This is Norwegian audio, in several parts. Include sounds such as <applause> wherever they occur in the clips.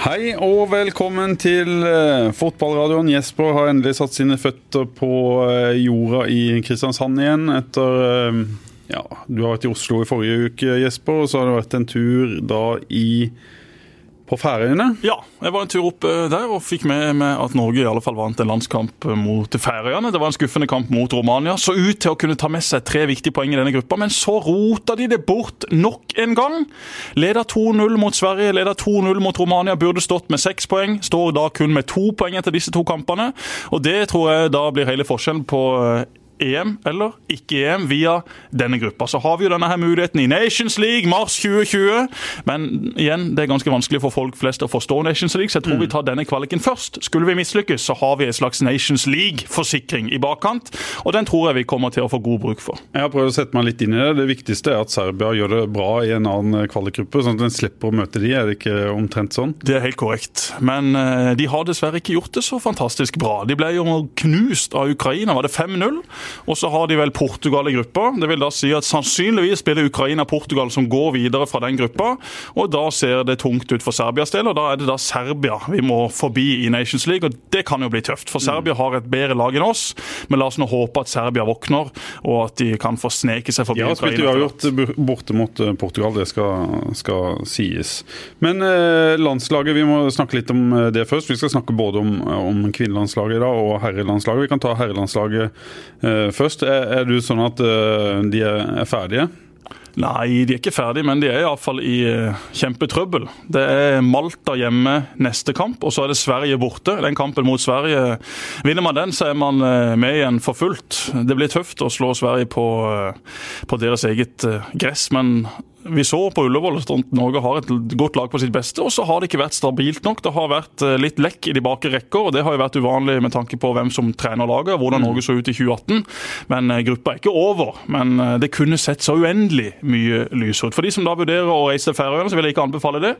Hei og velkommen til eh, fotballradioen. Jesper har endelig satt sine føtter på eh, jorda i Kristiansand igjen etter eh, Ja, du har vært i Oslo i forrige uke, Jesper, og så har det vært en tur da i på Færøyene? Ja, jeg var en tur opp der og fikk med meg at Norge i alle fall vant en landskamp mot Færøyene. Det var en skuffende kamp mot Romania. Så ut til å kunne ta med seg tre viktige poeng i denne gruppa, men så rota de det bort nok en gang. Leder 2-0 mot Sverige, leder 2-0 mot Romania, burde stått med seks poeng. Står da kun med to poeng etter disse to kampene. Og det tror jeg da blir hele forskjellen på eh, EM eller ikke EM via denne gruppa. Så har vi jo denne her muligheten i Nations League mars 2020. Men igjen, det er ganske vanskelig for folk flest å forstå Nations League, så jeg tror mm. vi tar denne kvaliken først. Skulle vi mislykkes, så har vi en slags Nations League-forsikring i bakkant. Og den tror jeg vi kommer til å få god bruk for. Jeg har prøvd å sette meg litt inn i det. Det viktigste er at Serbia gjør det bra i en annen kvalikgruppe, sånn at en slipper å møte de. Er det ikke omtrent sånn? Det er helt korrekt. Men uh, de har dessverre ikke gjort det så fantastisk bra. De ble jo knust av Ukraina, var det 5-0? Og så har de vel Portugal i gruppa. Det vil da si at sannsynligvis blir det Ukraina-Portugal som går videre fra den gruppa. Og da ser det tungt ut for Serbias del, og da er det da Serbia vi må forbi i Nations League. Og det kan jo bli tøft, for Serbia har et bedre lag enn oss. Men la oss nå håpe at Serbia våkner, og at de kan få sneke seg forbi ja, Ukraina. Ja, spilte uavgjort borte mot eh, Portugal, det skal, skal sies. Men eh, landslaget, vi må snakke litt om eh, det først. Vi skal snakke både om, om kvinnelandslaget da, og herrelandslaget. Vi kan ta herrelandslaget eh, først. Er, du sånn at uh, de er ferdige? Nei, de er ikke ferdige, men de er iallfall i uh, kjempetrøbbel. Det er Malta hjemme neste kamp, og så er det Sverige borte. Den kampen mot Sverige, Vinner man den, så er man med igjen for fullt. Det blir tøft å slå Sverige på, på deres eget gress, men vi så på Ullevål at Norge har et godt lag på sitt beste, og så har det ikke vært stabilt nok. Det har vært eh, litt lekk i de bakre rekker, og det har jo vært uvanlig med tanke på hvem som trener laget, hvordan mm. Norge så ut i 2018. Men eh, gruppa er ikke over. Men eh, det kunne sett så uendelig mye lys ut. For de som da vurderer å reise til Færøyene, så vil jeg ikke anbefale det.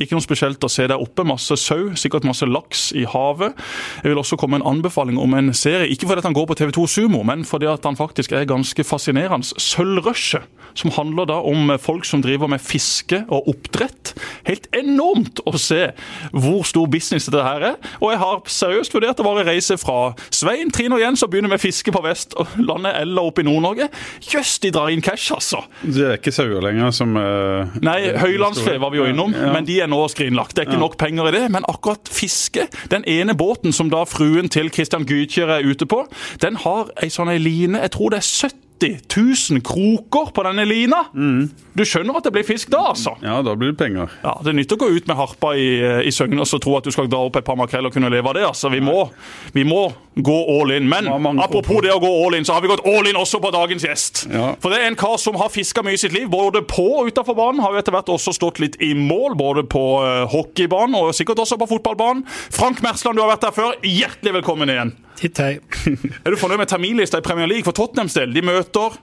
Ikke noe spesielt å se der oppe. Masse sau, sikkert masse laks i havet. Jeg vil også komme en anbefaling om en serie, ikke fordi han går på TV2 Sumo, men fordi at han faktisk er ganske fascinerende. Sølvrushet, som handler da om folk som driver med fiske og oppdrett. Helt enormt å se hvor stor business dette her er. Og jeg har seriøst vurdert å bare reise fra Svein, Trine og Jens og begynne med fiske på Vestlandet eller oppe i Nord-Norge. Jøss, de drar inn cash, altså. Det er ikke sauer lenger som uh, Nei, høylandsfe var vi jo innom, ja. men de er nå skrinlagt. Det er ikke ja. nok penger i det. Men akkurat fiske, den ene båten som da fruen til Christian Gytkjær er ute på, den har ei sånn ei line, jeg tror det er 70 80 000 kroker på denne lina! Mm. Du skjønner at det blir fisk da, altså? Ja, da blir det penger. Ja, Det nytter å gå ut med harpa i, i Søgne og tro at du skal dra opp et par makrell og kunne leve av det. altså. Vi må, vi må gå all in. Men apropos det å gå all in, så har vi gått all in også på dagens gjest. Ja. For det er en kar som har fiska mye i sitt liv, både på og utafor banen. Har jo etter hvert også stått litt i mål, både på uh, hockeybanen og sikkert også på fotballbanen. Frank Mersland, du har vært der før. Hjertelig velkommen igjen. Hitt hei. <laughs> er du fornøyd med terminlista i Premier League for Tottenhams del? De møter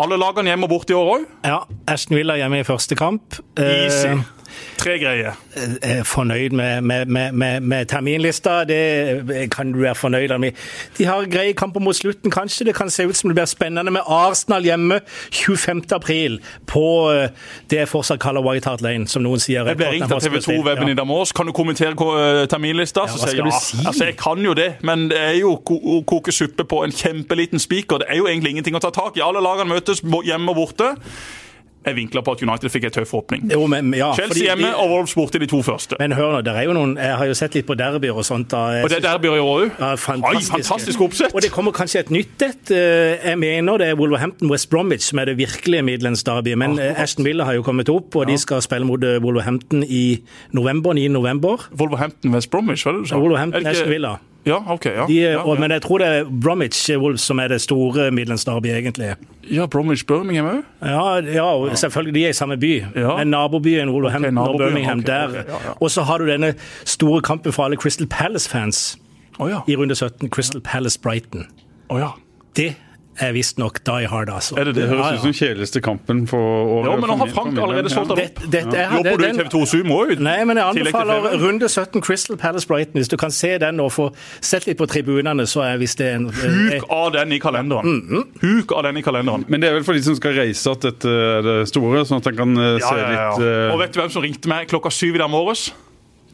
alle lagene hjemme og borte i år òg? Ja. Ashton Villa hjemme i første kamp. Easy. Uh, Tre greier. Eh, fornøyd med, med, med, med, terminlista. Det kan du være fornøyd med. De har greie kamper mot slutten, kanskje. Det kan se ut som det blir spennende med Arsenal hjemme 25.4 på eh, det jeg fortsatt kaller White Hart Lane, som noen sier. Jeg ble ringt av TV 2-weben ja. i Damås. Kan du kommentere eh, terminlista? Ja, hva skal ja. du si? Altså, jeg kan jo det, men det er jo å koke suppe på en kjempeliten spiker. Det er jo egentlig ingenting å ta tak i. Alle lagene møtes hjemme og borte er vinkla på at United fikk en tøff åpning. Jo, men, ja, Chelsea hjemme de, og Wolves borte de to første. Men hør nå, det er jo noen, jeg har jo sett litt på derbyer og sånt. Da, og det er derbyer i år òg? Fantastisk. fantastisk oppsett. Og det kommer kanskje et nytt et. Eh, jeg mener det er Wolverhampton West Bromwich som er det virkelige Midlands derby. Men ah, Ashton Villa har jo kommet opp, og ja. de skal spille mot eh, Wolverhampton i november. 9. november. Wolverhampton West Bromwich, hva er det du sa? Wolverhampton Ashton Villa. Ja, ok. Ja. De, ja, og, men jeg tror det er Bromwich Wolves som er det store Midlands egentlig. Ja, Bromwich Birmingham òg? Ja, ja, selvfølgelig. De er i samme by. Ja. Men nabobyen Wolverhampton okay, og Birmingham okay, der. Og så har du denne store kampen for alle Crystal Palace-fans oh, i runde 17. Crystal Palace Brighton. Oh, ja. Det er visstnok Die Hard, altså. Er det det? høres ut som kjedeligste kampen for året. Ja, men nå har Frank allerede solgt den opp. Det, det, ja. Jobber du i TV2 Sumo òg? Nei, men jeg anbefaler runde 17 Crystal Palace Brighton. Hvis du kan se den og få sett litt på tribunene, så er visst det en Huk av den i kalenderen. Mm -hmm. Huk av den i kalenderen. Men det er vel for de som skal reise at dette er det store, sånn at en kan eh, se ja, ja, litt uh... Og vet du hvem som ringte meg klokka syv i dag morges?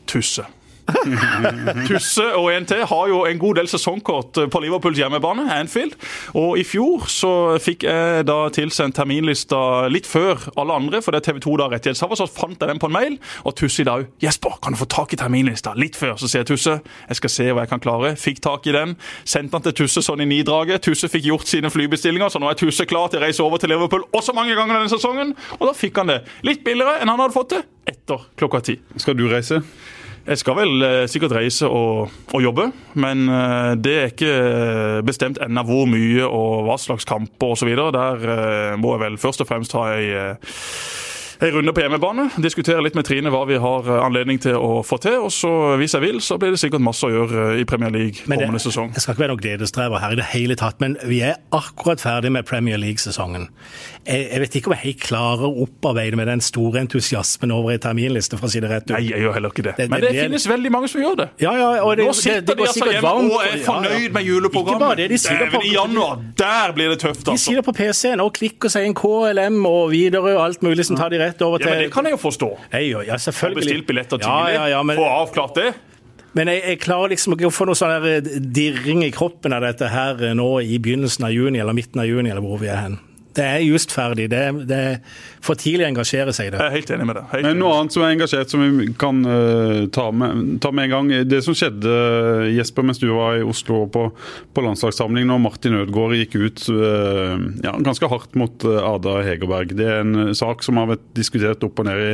Tusse. <laughs> Tusse og NT har jo en god del sesongkort på Liverpools hjemmebane, Anfield. Og i fjor så fikk jeg da tilsendt terminlista litt før alle andre, for det er TV 2 da rettighetshaver, så fant jeg den på en mail. Og Tusse i dag Jesper, kan du få tak i terminlista litt før? Så sier Tusse, jeg skal se hva jeg kan klare. Fikk tak i den. Sendte den til Tusse sånn i nidraget. Tusse fikk gjort sine flybestillinger, så nå er Tusse klar til å reise over til Liverpool også mange ganger denne sesongen. Og da fikk han det litt billigere enn han hadde fått det etter klokka ti. Skal du reise? Jeg skal vel eh, sikkert reise og, og jobbe, men eh, det er ikke bestemt ennå hvor mye og hva slags kamper osv. Der eh, må jeg vel først og fremst ha ei en runde på hjemmebane. Diskutere litt med Trine hva vi har anledning til å få til. Og så, hvis jeg vil, så blir det sikkert masse å gjøre i Premier League kommende sesong. Det skal ikke være noen gledesdrever her i det hele tatt, men vi er akkurat ferdig med Premier League-sesongen. Jeg, jeg, vet ikke om jeg helt klarer å opparbeide med den store entusiasmen over ei terminliste, for å si det rett ut. Nei, jeg gjør heller ikke det. det men det, det finnes veldig mange som gjør det. Ja, ja, og det, Nå sitter de altså hjemme og er fornøyd med juleprogrammet. Ikke bare det, de sitter på, I januar, der blir det tøft, altså. De sitter på PC-en og klikker seg en KLM og videre og alt mulig som tar de rett over til ja, men det kan jeg jo forstå. Jeg, ja, selvfølgelig. Bestilt billetter tidlig, ja, ja, men... få avklart det. Men jeg, jeg, klarer liksom ikke å få noe sånn dirring i kroppen av dette her nå i begynnelsen av juni eller midten av juni, eller hvor vi er hen. Det er just ferdig. Det, det er for tidlig å engasjere seg i det. Jeg er helt enig med deg. Men noe annet som er engasjert, som vi kan uh, ta, med, ta, med, en gang. Det som skjedde, Jesper, mens du var i Oslo på, på landslagssamling, når Martin Ødegaard gikk ut uh, ja, ganske hardt mot uh, Ada Hegerberg. Det er en sak som har vært diskutert opp og ned i,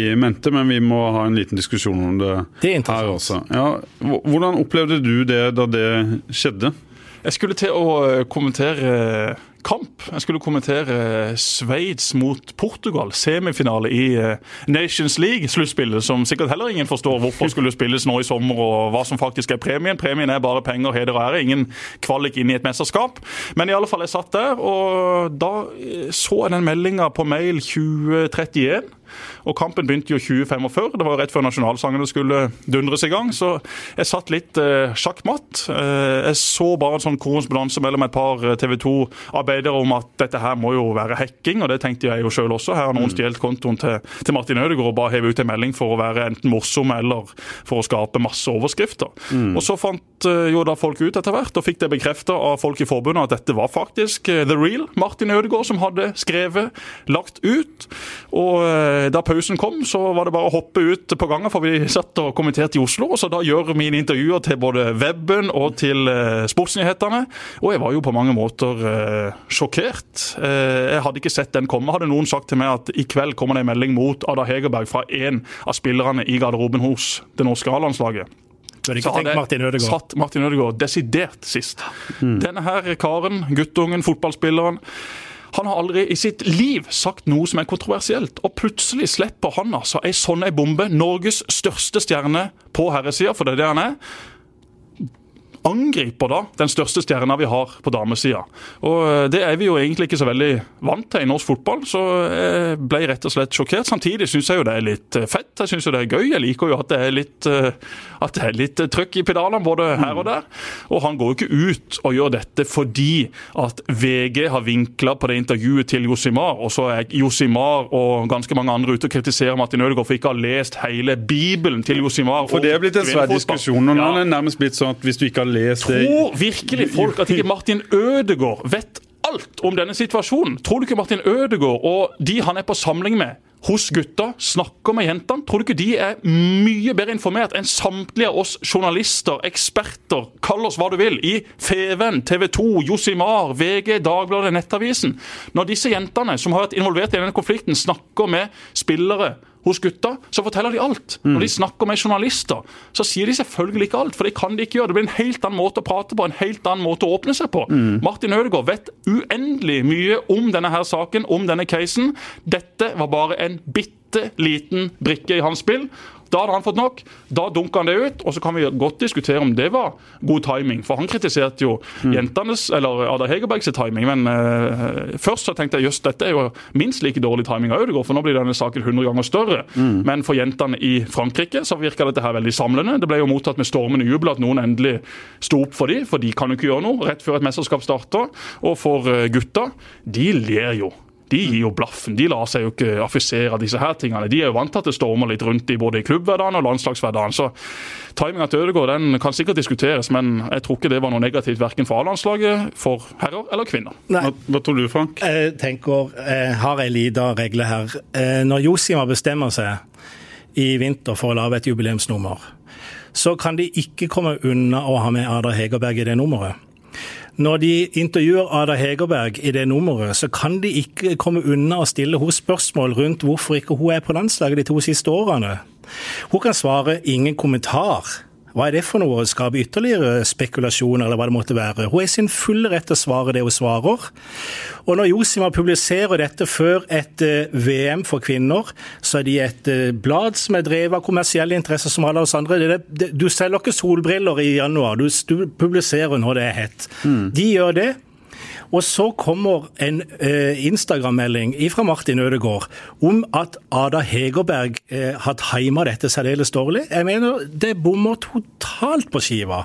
i mente, men vi må ha en liten diskusjon om det, det her også. Ja, hvordan opplevde du det da det skjedde? Jeg skulle til å kommentere kamp. Jeg skulle kommentere Sveits mot Portugal, semifinale i eh, Nations League-sluttspillet, som sikkert heller ingen forstår hvorfor skulle spilles nå i sommer, og hva som faktisk er premien. Premien er bare penger, heder og ære, ingen kvalik inn i et mesterskap. Men i alle fall, jeg satt der, og da eh, så jeg den meldinga på mail 2031. Og kampen begynte jo 2045. Det var rett før nasjonalsangene skulle dundres i gang. Så jeg satt litt eh, sjakkmatt. Eh, jeg så bare en sånn korrespondanse mellom et par eh, TV 2-arbeidere om at dette her må jo være hacking, og det tenkte jeg jo sjøl også. Her har noen mm. stjålet kontoen til, til, Martin Ødegaard og bare hevet ut en melding for å være enten morsom eller for å skape masse overskrifter. Mm. Og så fant eh, jo da folk ut etter hvert, og fikk det bekrefta av folk i forbundet at dette var faktisk the real Martin Ødegaard som hadde skrevet, lagt ut. Og da pausen kom, så var det bare å hoppe ut på gangen, for vi satt og kommenterte i Oslo. Så da gjør mine intervjuer til både weben og til eh, sportsnyhetene. Og jeg var jo på mange måter eh, sjokkert. Eh, jeg hadde ikke sett den komme. Hadde noen sagt til meg at i kveld kommer det en melding mot Ada Hegerberg fra en av spillerne i garderoben hos det norske A-landslaget. Så hadde jeg satt Martin Ødegaard desidert sist. Mm. Denne her karen, guttungen, fotballspilleren han har aldri i sitt liv sagt noe som er kontroversielt. Og plutselig slipper han altså ei sånn ei bombe. Norges største stjerne på herresida, for det er det han er angriper da den største stjerna vi har på damesida. Og eh, Det er vi jo egentlig ikke så veldig vant til i norsk fotball, så jeg ble rett og slett sjokkert. Samtidig syns jeg jo det er litt eh, fett, jeg syns det er gøy. Jeg liker jo at det er litt, eh, at det er litt trøkk i pedalene både her og der. Og han går jo ikke ut og gjør dette fordi at VG har vinkla på det intervjuet til Josimar, og så er Josimar og ganske mange andre ute og kritiserer Martin Ødegaard for ikke å ha lest hele Bibelen til Josimar. For det er blitt en svær diskusjon. og Nå er det nærmest blitt sånn at hvis du ikke har lest Tror virkelig folk at ikke Martin Ødegaard vet alt om denne situasjonen? Tror du ikke Martin Ødegaard og de han er på samling med hos gutta, snakker med jentene. Tror du ikke de er mye bedre informert enn samtlige av oss journalister, eksperter, kall oss hva du vil, i Feven, TV 2, Josimar, VG, Dagbladet, Nettavisen? Når disse jentene som har vært involvert i denne konflikten, snakker med spillere hos gutta, så forteller de alt. Når de snakker med journalister, så sier de selvfølgelig ikke alt. For det kan de ikke gjøre. Det blir en helt annen måte å prate på, en helt annen måte å åpne seg på. Mm. Martin Ødegaard vet uendelig mye om denne her saken, om denne casen. Dette var bare en bitte liten brikke i hans spill. Da hadde han fått nok. Da dunka han det ut. Og så kan vi godt diskutere om det var god timing. For han kritiserte jo mm. jentenes, eller Ada Hegerbergs timing. Men uh, først så tenkte jeg jøss, dette er jo minst like dårlig timing av Ødegaard, for nå blir denne saken 100 ganger større. Mm. Men for jentene i Frankrike så virka dette her veldig samlende. Det ble jo mottatt med stormende jubel at noen endelig sto opp for dem, for de kan jo ikke gjøre noe rett før et mesterskap starter. Og for uh, gutta, de ler jo de gir jo blaffen. De lar seg jo ikke affisere disse her tingene. De er jo vant til at det stormer litt rundt i både i klubbhverdagen og landslagshverdagen. Så timinga til Ødegaard den kan sikkert diskuteres, men jeg tror ikke det var noe negativt verken for A-landslaget, for herrer eller kvinner. Hva, hva, tror du, Frank? Jeg tenker, jeg har ei lita regle her. Eh, når Josima bestemmer seg i vinter for å lage et jubileumsnummer, så kan de ikke komme unna å ha med Ada Hegerberg i det nummeret. Når de intervjuer Ada Hegerberg i det nummeret, så kan de ikke komme unna å stille henne spørsmål rundt hvorfor ikke hun er på landslaget de to siste årene. Hun kan svare 'ingen kommentar'. Hva er det for noe? Å skape ytterligere spekulasjoner, eller hva det måtte være? Hun er sin fulle rett til å svare det hun svarer. Og når Josima publiserer dette før et eh, VM for kvinner, så er de et eh, blad som er drevet av kommersielle interesser som alle oss andre. Det, det, du selger ikke solbriller i januar, du, du publiserer når det er hett. Mm. De gjør det. Og så kommer en eh, Instagram-melding fra Martin Ødegaard om at Ada Hegerberg eh, har tima dette særdeles dårlig. Jeg mener det bommer totalt på skiva.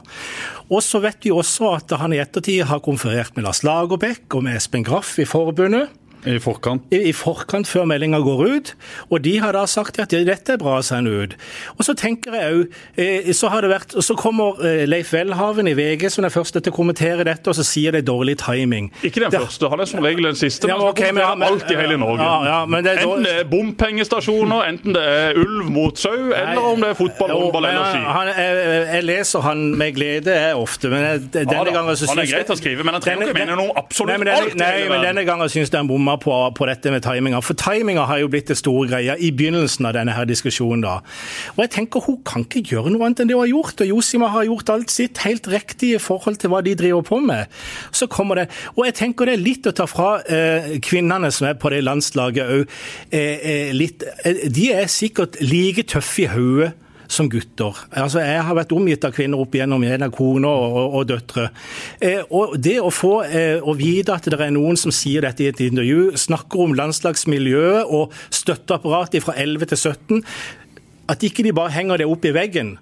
Og så vet vi også at han i ettertid har konferert med Lars Lagerbäck og med Espen Graff i forbundet. I forkant? I, I, forkant, før meldinga går ut. Og de har da sagt at dette er bra å sende ut. Og så tenker jeg òg eh, så, har det vært, så kommer eh, Leif Welhaven i VG som er første til å kommentere dette, og så sier det er dårlig timing. Ikke den det, første, han er som regel den siste. Ja, men, okay, men, alt i hele Norge. Ja, ja, det enten det er bompengestasjoner, enten det er ulv mot sau, eller om det er fotball, håndball eller ski. Han, jeg, jeg, leser han med glede ofte, men jeg, denne ja, gangen så Han er greit å skrive, men han trenger ikke mene noe absolutt nei, men denne, alt. Nei, men denne gangen syns jeg han bomma på, på, dette med timinga. For timinga har jo blitt det store greia i begynnelsen av denne her diskusjonen. da. Og jeg tenker Hun kan ikke gjøre noe annet enn det hun har gjort. Og Josima har gjort alt sitt helt riktig i forhold til hva de driver på med. Så kommer det, Og jeg tenker det er litt å ta fra eh, kvinnene som er på det landslaget òg. Eh, eh, eh, de er sikkert like tøffe i hodet som gutter. Altså, Jeg har vært omgitt av kvinner opp igjennom, en av koner og, og, og, døtre. Eh, og Det å få eh, å vite at det er noen som sier dette i et intervju, snakker om landslagsmiljøet og støtteapparatet fra 11 til 17, at ikke de bare henger det opp i veggen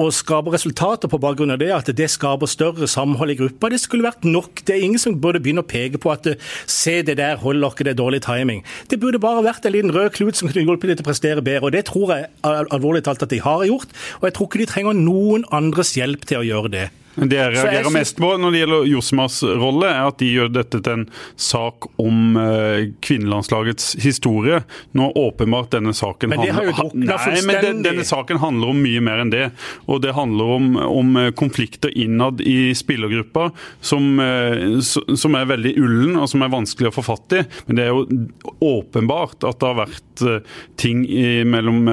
og skaper resultater på bakgrunn av det, at det skaper større samhold i gruppa. Det skulle vært nok. Det er ingen som burde begynne å peke på at se det der holder ikke, det er dårlig timing. Det burde bare vært en liten rød klut som kunne hjulpet dem til å prestere bedre. og Det tror jeg alvorlig talt at de har gjort, og jeg tror ikke de trenger noen andres hjelp til å gjøre det. Det jeg reagerer synes... mest på når det gjelder Josmas rolle, er at de gjør dette til en sak om uh, kvinnelandslagets historie. Nå åpenbart denne saken Men det har jo drukna fullstendig. Men den, denne saken handler om mye mer enn det. Og det handler om, om eh, konflikter innad i spillergruppa som, uh, som, er veldig ullen og som er vanskelig å få fatt i. Men det er jo åpenbart at det har vært uh, ting i, mellom,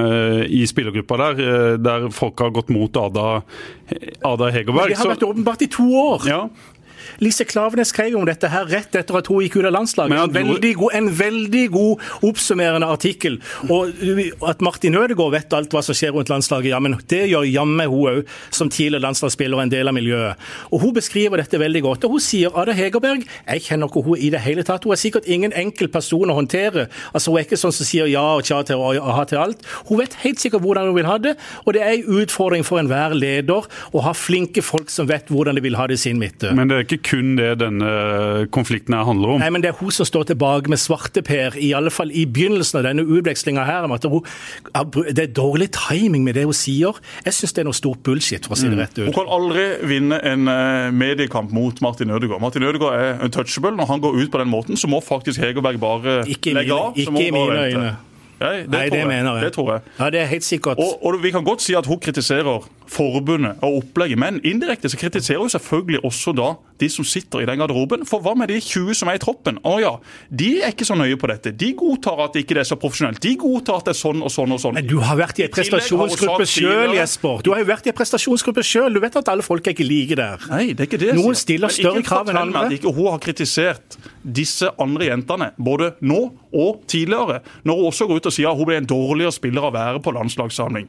i spillergruppa der der folk har gått mot Ada, Ada Hegerberg vært åpenbart i to år. Ja. Lise Klavenes skrev om dette her rett etter at hun gikk ut av landslaget. En veldig, god, en veldig god oppsummerende artikkel. Og at Martin Ødegaard vet alt hva som skjer rundt landslaget, ja, men det gjør jammen hun òg, som tidligere landslagsspiller og en del av miljøet. Og Hun beskriver dette veldig godt. og Hun sier Ada Hegerberg jeg kjenner ikke hun i det hele tatt. Hun er sikkert ingen enkel person å håndtere. Altså Hun er ikke sånn som sier ja og tja til og ha til alt. Hun vet helt sikkert hvordan hun vil ha det, og det er en utfordring for enhver leder å ha flinke folk som vet hvordan de vil ha det i sin midte. Men det er ikke kun det denne konflikten her handler om. Nei, men Det er hun som står tilbake med svarteper, i alle fall i begynnelsen av denne utvekslinga her. om at hun, Det er dårlig timing med det hun sier. Jeg syns det er noe stort bullshit, for å si det mm. rett ut. Hun kan aldri vinne en eh, mediekamp mot Martin Ødegaard. Martin Ødegaard er untouchable. Når han går ut på den måten, så må faktisk Hegerberg bare legge av. Ikke i mine øyne. Nei, det, Nei, det mener jeg. Det tror jeg. Ja, det er helt sikkert. Og, og, Vi kan godt si at hun kritiserer forbundet og opplegget, men indirekte så kritiserer hun selvfølgelig også da de som sitter i den garderoben. For hva med de 20 som er i troppen? Å ja, De er ikke så nøye på dette. De godtar at det ikke er så profesjonelt. De godtar at det er sånn og sånn og sånn. Men du har vært i en prestasjonsgruppe sjøl, Jesper. Du har jo vært i en prestasjonsgruppe sjøl. Du vet at alle folk er ikke like der. Nei, det er ikke det. Noen stiller større krav enn andre. Meg at ikke hun har kritisert disse andre jentene, både nå og tidligere, når hun også går ut og sier at hun ble en dårligere spiller å være på landslagssamling.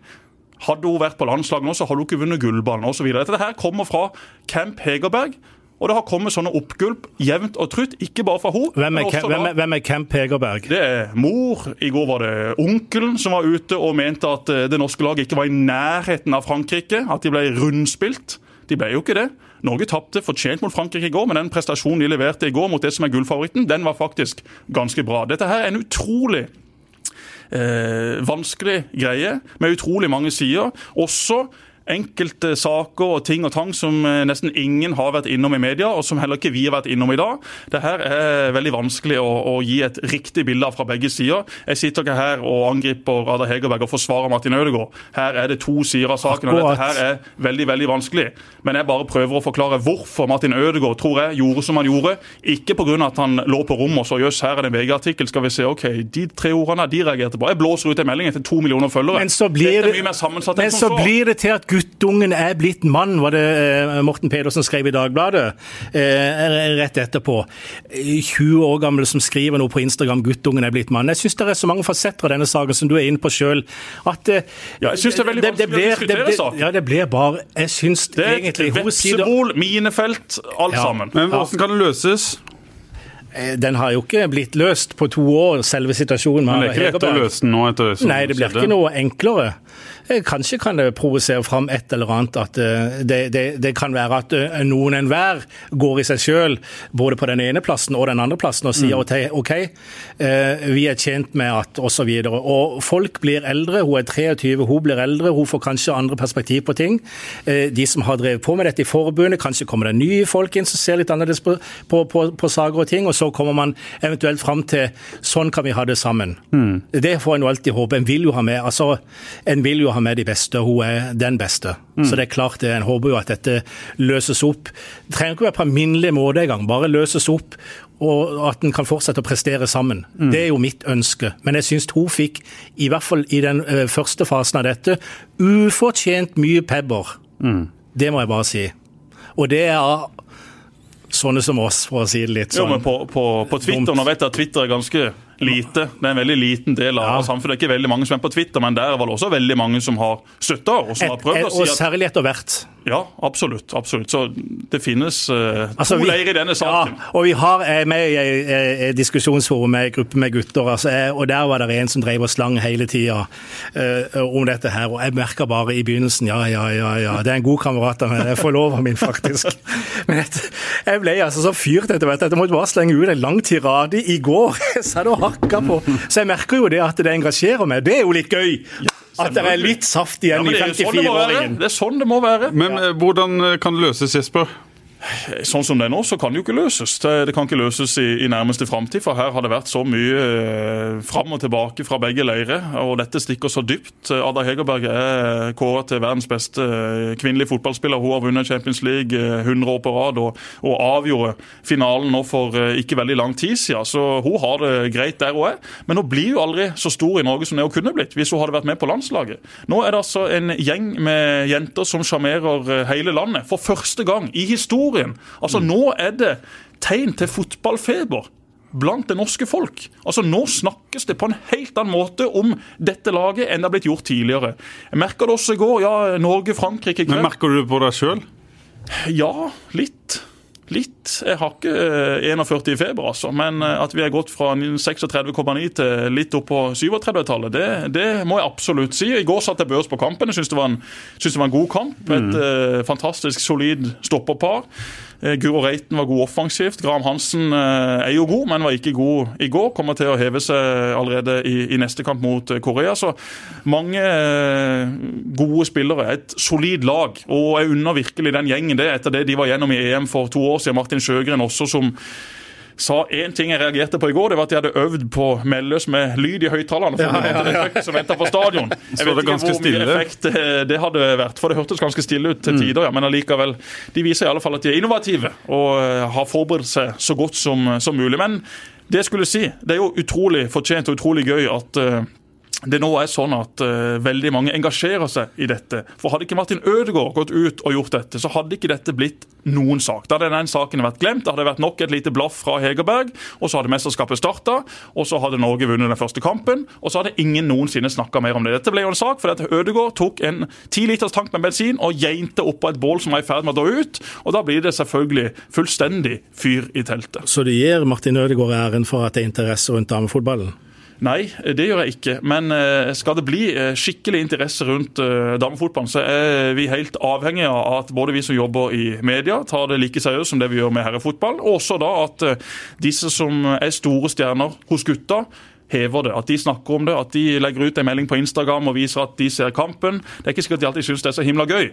Hadde hun vært på landslag nå, så hadde hun ikke vunnet gullballen osv. Dette her kommer fra Camp Hegerberg. Og det har kommet sånne oppgulp jevnt og trutt, ikke bare fra henne. Hvem hvem, hvem er Camp Hegerberg? Det er mor. I går var det onkelen som var ute og mente at eh, det norske laget ikke var i nærheten av Frankrike. At de ble rundspilt. De ble jo ikke det. Norge tapte fortjent mot Frankrike i går, men den prestasjonen de leverte i går mot det som er gullfavoritten, den var faktisk ganske bra. Dette her er en utrolig eh, vanskelig greie med utrolig mange sider. Også enkelte saker og ting og tang som eh, nesten ingen har vært innom i media, og som heller ikke vi har vært innom i dag. Det her er veldig vanskelig å, å gi et riktig bilde av fra begge sider. Jeg sitter ikke her og angriper Ada Hegerberg og forsvarer Martin Ødegaard. Her er det to sider av saken, og dette her er veldig veldig vanskelig. Men jeg bare prøver å forklare hvorfor Martin Ødegaard tror jeg gjorde som han gjorde. Ikke pga. at han lå på rommet og så jøss, her er det en VG-artikkel, skal vi se. OK, de tre ordene de reagerte på. Jeg blåser ut en melding til to millioner følgere. Men så blir, det, men så blir det til at guttungen er blitt mann, var det eh, Morten Pedersen skrev i Dagbladet eh, rett etterpå. 20 år gammel som skriver noe på Instagram 'guttungen er blitt mann'. Jeg syns det er så mange fasetter av denne saken som du er inne på sjøl, at eh, ja, jeg syns det er veldig vanskelig det, det blir, å diskutere saken. Ja, det blir bare Jeg syns egentlig Vepsebol, minefelt, alt ja. sammen. Men hvordan kan det løses? Den har jo ikke blitt løst på to år, selve situasjonen. Men det er ikke lett å løse den nå? etter Nei, det blir ikke noe enklere. Eh, kanskje kan det provosere fram et eller annet. At eh, det, det, det kan være at eh, noen enhver går i seg sjøl, både på den ene plassen og den andre plassen, og sier mm. OK, vi er tjent med at osv. Og, og folk blir eldre. Hun er 23, hun blir eldre, hun får kanskje andre perspektiv på ting. De som har drevet på med dette i forbundet, kanskje kommer det nye folk inn som ser litt annerledes på, på, på, på saker og ting. og så kommer man eventuelt fram til sånn kan vi ha det sammen. Mm. Det får en jo alltid håpe. En vil jo ha med altså, en vil jo ha med de beste, og hun er den beste. Mm. Så det er klart det, En håper jo at dette løses opp. Det trenger ikke være på en minnelig måte engang, bare løses opp. Og at en kan fortsette å prestere sammen. Mm. Det er jo mitt ønske. Men jeg syns hun fikk, i hvert fall i den uh, første fasen av dette, ufortjent mye pepper. Mm. Det må jeg bare si. Og det er sånne som oss, for å si det litt sånn. Jo, men på, på, på Twitter, nå vet jeg at Twitter er ganske lite. Det er en veldig liten del av ja. samfunnet. Det er ikke veldig mange som er på Twitter, men der var det også veldig mange som har støtta og som et, har prøvd et, å si at Og særlig etter hvert. Ja, absolutt. absolutt. Så det finnes uh, altså, to leirer i denne saken. Ja, og vi har er med i et diskusjonsforum med en gruppe med gutter, altså, og der var det en som drev og slang hele tida uh, om dette her. Og jeg merka bare i begynnelsen ja, ja, ja, ja, det er en god kamerat av meg, jeg forloveren min, faktisk. <laughs> Men jeg ble altså så fyrt etter hvert jeg måtte bare slenge ut en lang tirade i går. <laughs> Så det hakka på. Så jeg merker jo det at det engasjerer meg. Det er jo litt gøy. At det er litt saft igjen ja, i 54-åringen. Sånn det er sånn det må være. Men eh, hvordan eh, kan det løses, Jesper? Sånn som det er nå, så kan det jo ikke løses. Det, kan ikke løses i, i nærmeste framtid. For her har det vært så mye eh, fram og tilbake fra begge leirer. Og dette stikker så dypt. Ada Hegerberg er kåret til verdens beste eh, kvinnelige fotballspiller. Hun har vunnet Champions League 100 eh, år på rad og, og avgjorde finalen nå for eh, ikke veldig lang tid siden. Så hun har det greit der hun er. Men hun blir jo aldri så stor i Norge som det hun kunne blitt hvis hun hadde vært med på landslaget. Nå er det altså en gjeng med jenter som sjarmerer eh, hele landet. For første gang i historien historien. Altså mm. Nå er det tegn til fotballfeber blant det norske folk. Altså Nå snakkes det på en helt annen måte om dette laget enn det har blitt gjort tidligere. Jeg merka det også i går. ja, Norge-Frankrike Men Merker du det på deg sjøl? Ja, litt. Litt. Jeg har ikke 41 eh, i feber, altså. Men eh, at vi har gått fra 36,9 til litt opp på 37-tallet, det, det, må jeg absolutt si. I går satt jeg børs på kampen. Jeg syns det, det, var en god kamp. Et mm. uh, fantastisk solid stopperpar. Eh, Guro Reiten var god offensivt. Graham Hansen er jo god, men var ikke god i går. Kommer til å heve seg allerede i, i neste kamp mot Korea. Så mange gode spillere. Et solid lag. Og jeg unner virkelig den gjengen det, etter det de var gjennom i EM for to år siden. Martin Sjøgren også som sa én ting jeg reagerte på i går, det var at de hadde øvd på Melløs med lyd i høyttalerne. Ja, ja, ja. som venta på stadion. <laughs> Jeg vet ikke hvor mye effekt det hadde vært, for det hørtes ganske stille ut til mm. tider. ja, Men allikevel, de viser i alle fall at de er innovative og eh, har forberedt seg så godt som, som mulig. Men det jeg skulle si, det er jo utrolig fortjent og utrolig gøy at uh, det nå er sånn at uh, veldig mange engasjerer seg i dette. For Hadde ikke Martin Ødegaard gått ut og gjort dette, så hadde ikke dette blitt noen sak. Da hadde den saken vært glemt. Det hadde vært nok et lite blaff fra Hegerberg, og så hadde mesterskapet starta, og så hadde Norge vunnet den første kampen, og så hadde ingen noensinne snakka mer om det. Dette ble jo en sak fordi Ødegaard tok en ti liters tank med bensin og geinte oppå et bål som var i ferd med å dø ut, og da blir det selvfølgelig fullstendig fyr i teltet. Så det gir Martin Ødegaard æren for at det er interesse rundt damefotballen? Nei, det gjør jeg ikke. Men eh, skal det bli eh, skikkelig interesse rundt eh, damefotballen, så er vi helt avhengige av at både vi som jobber i media, tar det like seriøst som det vi gjør med herrefotball. Og også da at disse som er store stjerner hos gutta, hever det. At de snakker om det, at de legger ut en melding på Instagram og viser at de ser kampen. Det er ikke sikkert de alltid syns det er så himla gøy.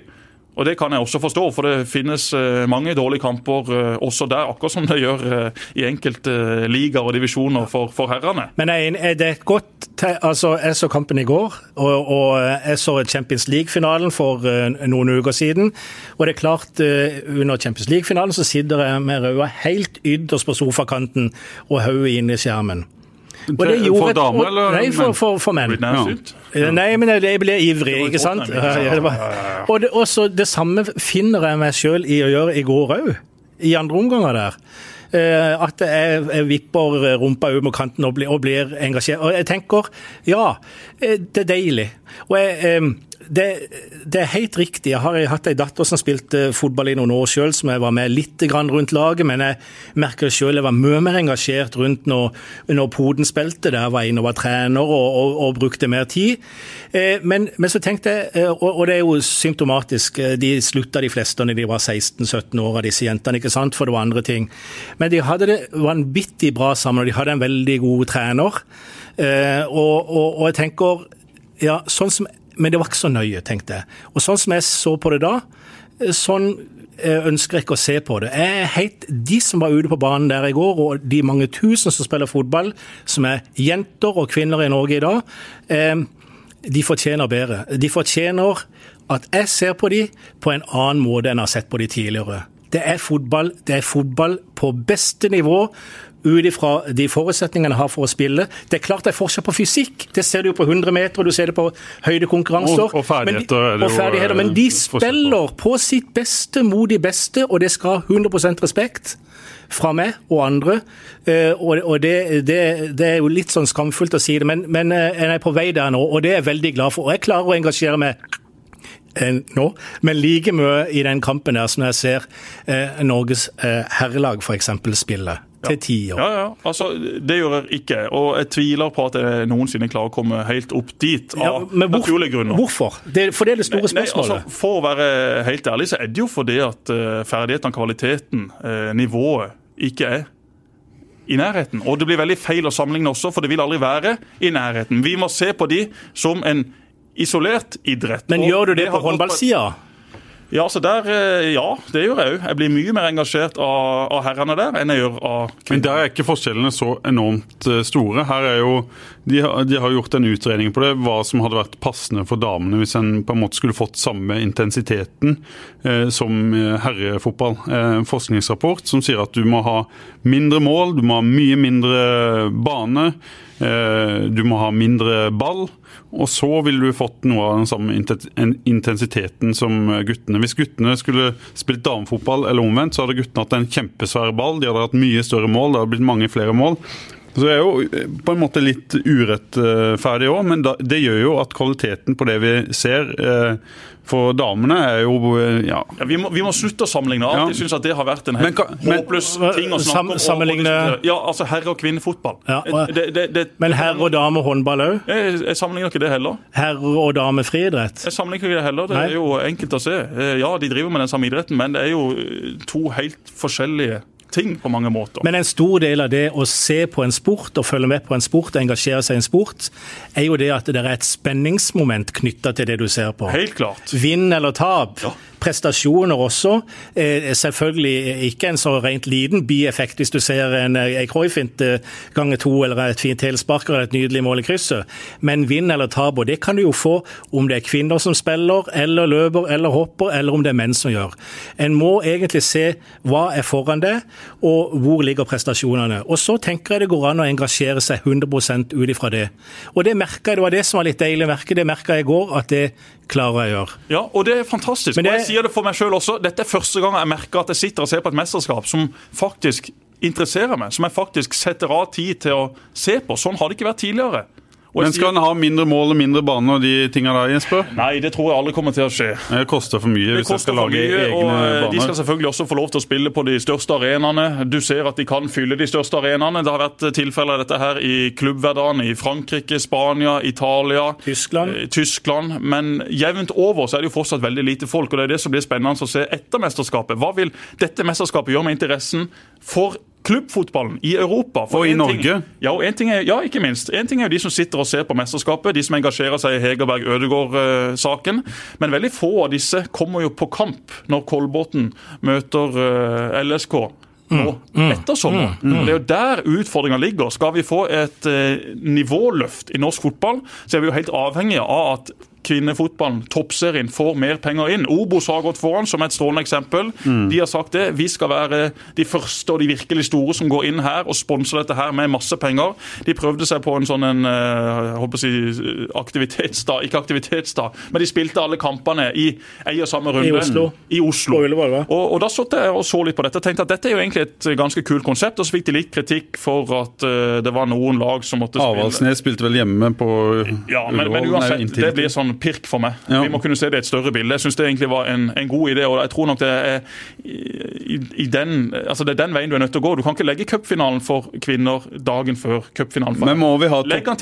Og Det kan jeg også forstå, for det finnes eh, mange dårlige kamper eh, også der, akkurat som det gjør eh, i enkelte ligaer og divisjoner for, for herrene. Men er det et godt altså Jeg så kampen i går, og, og jeg så Champions League-finalen for noen uker siden. Og det er klart, under Champions League-finalen så sitter jeg med røda helt ytterst på sofakanten og hodet inn i skjermen. For damer eller Nei, for, for, for menn. Ja. Nei, men jeg ble ivrig, ikke sant. Det og det, også, det samme finner jeg meg sjøl i å gjøre i går òg, i andre omganger der. Uh, at jeg, jeg, vipper rumpa ut mot kanten og blir, og blir, engasjert. Og jeg tenker ja, eh, det er deilig. Og jeg, det, det, er helt riktig. Jeg har hatt ei datter som spilte fotball i noen år sjøl, som jeg var med litt rundt laget, men jeg merker sjøl jeg var mye mer engasjert rundt når, når Poden spilte, der jeg var inne og var trener og, og, og brukte mer tid. Eh, men, men, så tenkte jeg, eh, og, det er jo symptomatisk, eh, de slutta de fleste når de var 16-17 år av disse jentene, ikke sant, for det var andre ting. Men de hadde det vanvittig bra sammen, og de hadde en veldig god trener. og, og jeg tenker ja, sånn som men det var ikke så nøye, tenkte jeg. Og sånn som jeg så på det da, eh, sånn eh, ønsker jeg ikke å se på det. Jeg er helt, De som var ute på banen der i går, og de mange tusen som spiller fotball, som er jenter og kvinner i Norge i dag, eh, de fortjener bedre. De fortjener at jeg ser på dem på en annen måte enn jeg har sett på dem tidligere. Det er fotball, det er fotball på beste nivå ut ifra de forutsetningene jeg har for å spille. Det er klart det er forskjell på fysikk. Det ser du jo på 100 meter, du ser det på høydekonkurranser. Og, og ferdigheter. Men de, og ferdigheter, men de spiller på sitt beste mot de beste, og det skal ha 100 respekt fra meg og andre. Eh, og det, det, det, er jo litt sånn skamfullt å si det, men, men eh, jeg er på vei der nå, og det er jeg veldig glad for. Og jeg klarer å engasjere meg eh, nå, men like mye i den kampen der som jeg ser eh, Norges eh, herrelag f.eks. spille til ti år. Ja, ja. Altså, det gjør jeg ikke. Og jeg tviler på at jeg noensinne klarer å komme helt opp dit. av ja, hvor, naturlige grunner. Hvorfor? Det, for det er det store spørsmålet. Nei, altså, for å være helt ærlig, så er det jo fordi at uh, ferdighetene, kvaliteten, uh, nivået ikke er i nærheten. Og det blir veldig feil å sammenligne også, for det vil aldri være i nærheten. Vi må se på de som en isolert idrett. Men gjør du det, det på håndballsida? Ja, så der, eh, ja, det gjør jeg òg. Jeg blir mye mer engasjert av, av, herrene der enn jeg gjør av kvinner. Men der er ikke forskjellene så enormt eh, store. Her er jo, de, de har gjort en utredning på det, hva som hadde vært passende for damene hvis en på en måte skulle fått samme intensiteten eh, som eh, herrefotball. En forskningsrapport som sier at du må ha mindre mål, du må ha mye mindre bane. Eh, du må ha mindre ball, og så ville du fått noe av den samme intensiteten som guttene. Hvis guttene skulle spilt damefotball eller omvendt, så hadde guttene hatt en kjempesvær ball. De hadde hatt mye større mål, det hadde blitt mange flere mål. Så det er jo eh, på en måte litt urettferdig òg, men det gjør jo at kvaliteten på det vi ser for damene er jo ja. ja vi, må, vi, må, slutte å sammenligne. Alltid ja. syns at det har vært en helt håpløs ting å snakke om. Sammenligne Ja, altså herre- og kvinnefotball. Ja, det, det, det, men herre- og damehåndball òg? Jeg, jeg, sammenligner ikke det heller. Herre- og damefriidrett? Jeg sammenligner ikke det heller. Det Nei. er jo enkelt å se. Eh, ja, de driver med den samme idretten, men det er jo eh, to helt forskjellige ting på mange måter. Men en stor del av det å se på en sport og følge med på en sport og engasjere seg i en sport, er jo det at det er et spenningsmoment knytta til det du ser på. Helt klart. Vinn eller tap. Ja prestasjoner også. Eh, selvfølgelig ikke en så rent liten bieffekt hvis du ser en, en Cruyff-fint ganger to eller et fint helspark eller et nydelig mål i krysset. Men vinn eller tap, og det kan du jo få om det er kvinner som spiller, eller løper eller hopper, eller om det er menn som gjør. En må egentlig se hva er foran det, og hvor ligger prestasjonene. Og så tenker jeg det går an å engasjere seg 100 ut ifra det. Og det merka jeg, det var det som var litt deilig å merke, det merka jeg i går, at det klarer jeg å gjøre. Ja, og det er fantastisk. Det... Og jeg sier det for meg selv også. Dette er første gang jeg merker at jeg sitter og ser på et mesterskap som faktisk interesserer meg, som jeg faktisk setter av tid til å se på. Sånn har det ikke vært tidligere. Og Men skal han en ha mindre mål og mindre bane og de tinga der, Jesper? Nei, det tror jeg aldri kommer til å skje. Det koster for mye Det hvis jeg skal lage mye, og egne baner. de skal selvfølgelig også få lov til å spille på de største arenaene. Du ser at de kan fylle de største arenaene. Det har vært tilfeller av dette her i klubbhverdagen i Frankrike, Spania, Italia, Tyskland. eh, Tyskland. Men jevnt over så er det jo fortsatt veldig lite folk, og det er det som blir spennende å se etter mesterskapet. Hva vil dette mesterskapet gjøre med interessen for klubbfotballen i Europa? For Og i Norge. ting- ja, og en ting er, ja, ikke minst. En ting er jo de som sitter og ser på mesterskapet, de som engasjerer seg i Hegerberg-Ødegård-saken. Men veldig få av disse kommer jo på kamp når Kolbotn møter eh, LSK. Nå, etter sommeren. Og Det er jo der utfordringa ligger. Skal vi få et eh, nivåløft i norsk fotball, så er vi jo helt avhengige av at kvinnefotballen, toppserien, får mer penger inn. Obos har gått foran som et strålende eksempel. De har sagt det. Vi skal være de første og de virkelig store som går inn her og sponser dette her med masse penger. De prøvde seg på en sånn en, eh, jeg håper å si, aktivitetsdag, ikke aktivitetsdag, men de spilte alle kampene i ei og samme runde. Oslo. I Oslo. På Ullevål. Og, og da satt jeg og så litt på dette og tenkte at dette er jo egentlig et ganske kult konsept. Og så fikk de litt kritikk for at eh, det var noen lag som måtte spille Avaldsnes spilte vel hjemme på ja, men, men uansett, det blir sånn pirk for meg. Ja. Vi må kunne se det i et større bilde. Jeg syns det egentlig var en, en god idé. og jeg tror nok det er i, i den, altså det er den veien du er nødt til å gå. Du kan ikke legge cupfinalen for kvinner dagen før cupfinalen. Men må vi ha topp,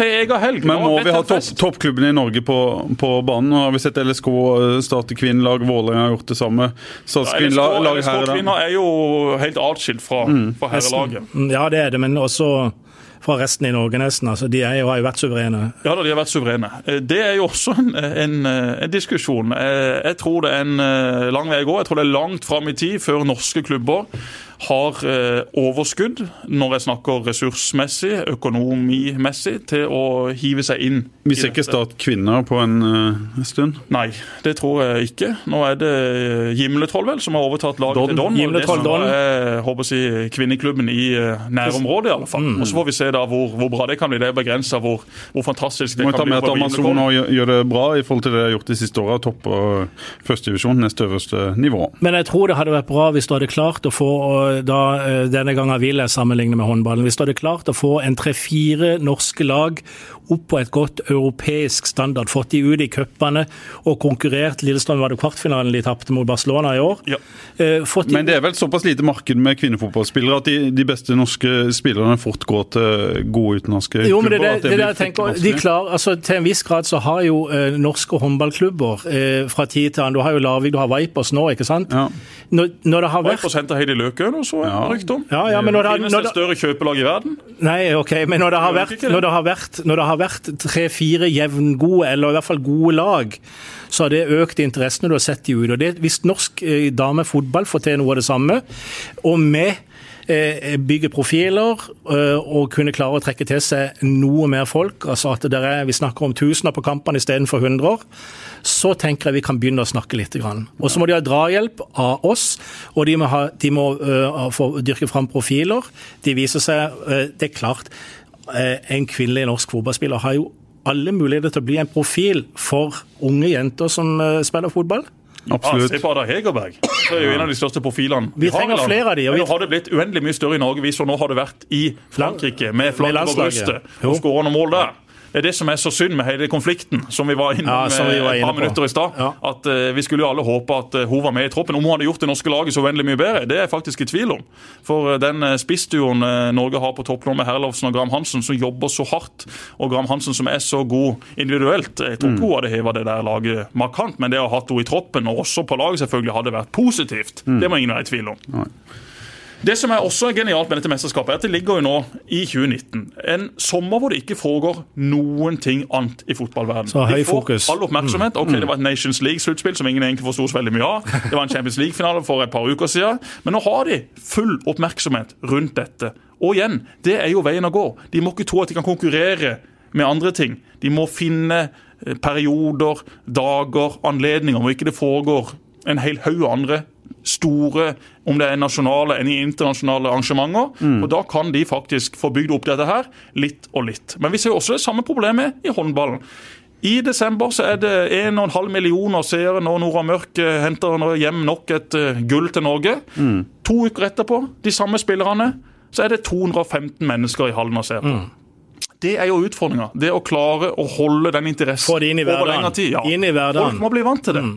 men må vi ha topp, toppklubbene i Norge på, på banen? Nå har vi sett LSK starte kvinnelag, Vålerenga har gjort det samme. LSK-kvinner er jo helt atskilt fra, Mm. fra herrelaget. Mm, Ja, det er det, men også fra resten i Norge, nesten. Altså, de jo, har jo vært suverene. Ja da, de har vært suverene. Eh, Det er jo også en, en, en diskusjon. Jeg, jeg tror det er en eh, lang vei å gå. Jeg tror det er langt fram i tid før norske klubber har eh, overskudd, når jeg snakker ressursmessig, økonomimessig, til å hive seg inn. Vi i ser ikke stat kvinner på en eh, stund. Nei, det tror jeg ikke. Nå er det Gimletroll vel som har overtatt laget Don. til Don. og Gimletroll, det som er håper jeg, si, kvinneklubben i eh, nærområdet, i alle fall. Mm. Og Så får vi se da hvor, hvor bra det kan bli. Det er begrensa hvor, hvor fantastisk det kan bli. Må vi ta med at Amazon gjør gjør det bra i forhold til det de har gjort de siste åra. Topper førstedivisjon, nest øverste nivå. Men jeg tror det hadde vært bra hvis du hadde klart å få, og da, eh, denne gangen vil jeg sammenligne med håndballen, hvis du hadde klart å få en tre-fire norske lag opp på et godt europeisk standard, fått de ut i cupene og konkurrert. Lillestrøm var det kvartfinalen de tapte mot Barcelona i år. Ja. Eh, Fått de Men det er vel såpass lite marked med kvinnefotballspillere at de, de beste norske spillerne fort går til gode utenlandske Jo, men det, klubber. det, det, jeg tenker, de klar, altså, Til en viss grad så har jo eh, norske håndballklubber eh, fra tid til annen Du har jo Larvik, du har Vipers nå, ikke sant? Ja. Når, når det har vært Vipers henter Heidi Løken, og så er Ja. det rykte om. ja, ja, men når det, Finnes når det det, et større kjøpelag i verden? Nei, ok, men når det har vært, det? når det har vært, når det har vært tre-fire jevngode, eller i hvert fall gode lag, så har det økt interessen du har sett de ut. Hvis norsk eh, damefotball får til noe av det samme, og med bygger bygge profiler eh, og kunne klare å trekke til seg noe mer folk, altså at er, vi snakker om tusener på kampene istedenfor hundrer, så tenker jeg vi kan begynne å snakke litt. Og så må de ha drahjelp av oss, og de må, ha, de må uh, få dyrke fram profiler. De viser seg uh, Det er klart, en kvinnelig norsk fotballspiller har jo alle muligheter til å bli en profil for unge jenter som øh, spiller fotball. Ja, Absolutt. se på Ada Hegerberg. Det er jo en av de største profilene. Vi trenger flere av de, og vi- nå har det blitt uendelig mye større i Norge hvis nå har det vært i Frankrike med flagget på brystet og skårer noen mål der. Det er det som er så synd med hele konflikten, som vi var innom Ja, vi var et par minutter i stad. Ja. At uh, Vi skulle jo alle håpe at uh, hun var med i troppen. Om hun hadde gjort det norske laget så uendelig mye bedre, det er jeg faktisk i tvil om. For uh, den eh, spissduoen eh, Norge har på topp nå med Herlovsen og Graham Hansen, som jobber så hardt, og Graham Hansen som er så god individuelt, jeg tror ikke hun hadde heva det der laget markant, men det å ha hatt henne i troppen, og også på laget selvfølgelig, hadde vært positivt. Det må ingen være i tvil om. Nei. Det som er også genialt med dette mesterskapet, er at det ligger jo nå i 2019. En sommer hvor det ikke foregår noen ting annet i fotballverdenen. Så høy De får fokus. all oppmerksomhet. Ok, Det var et Nations League-sluttspill som ingen egentlig forsto så veldig mye av. Det var en Champions League-finale for et par uker siden. Men nå har de full oppmerksomhet rundt dette. Og igjen, det er jo veien å gå. De må ikke tro at de kan konkurrere med andre ting. De må finne eh, perioder, dager, anledninger hvor ikke det foregår en hel haug andre store, om det er nasjonale eller internasjonale arrangementer. Og Da kan de faktisk få bygd opp dette her litt og litt. Men vi ser også det samme problemet i håndballen. I desember så er det 1,5 millioner seere når Nora Mørk eh, henter hjem nok et eh, gull til Norge. To uker etterpå, de samme spillerne, så er det 215 mennesker i hallen og ser på. Det er jo utfordringa. Det å klare å holde den interessen i over lengre tid. Ja. I. Folk må bli vant til det. Mm.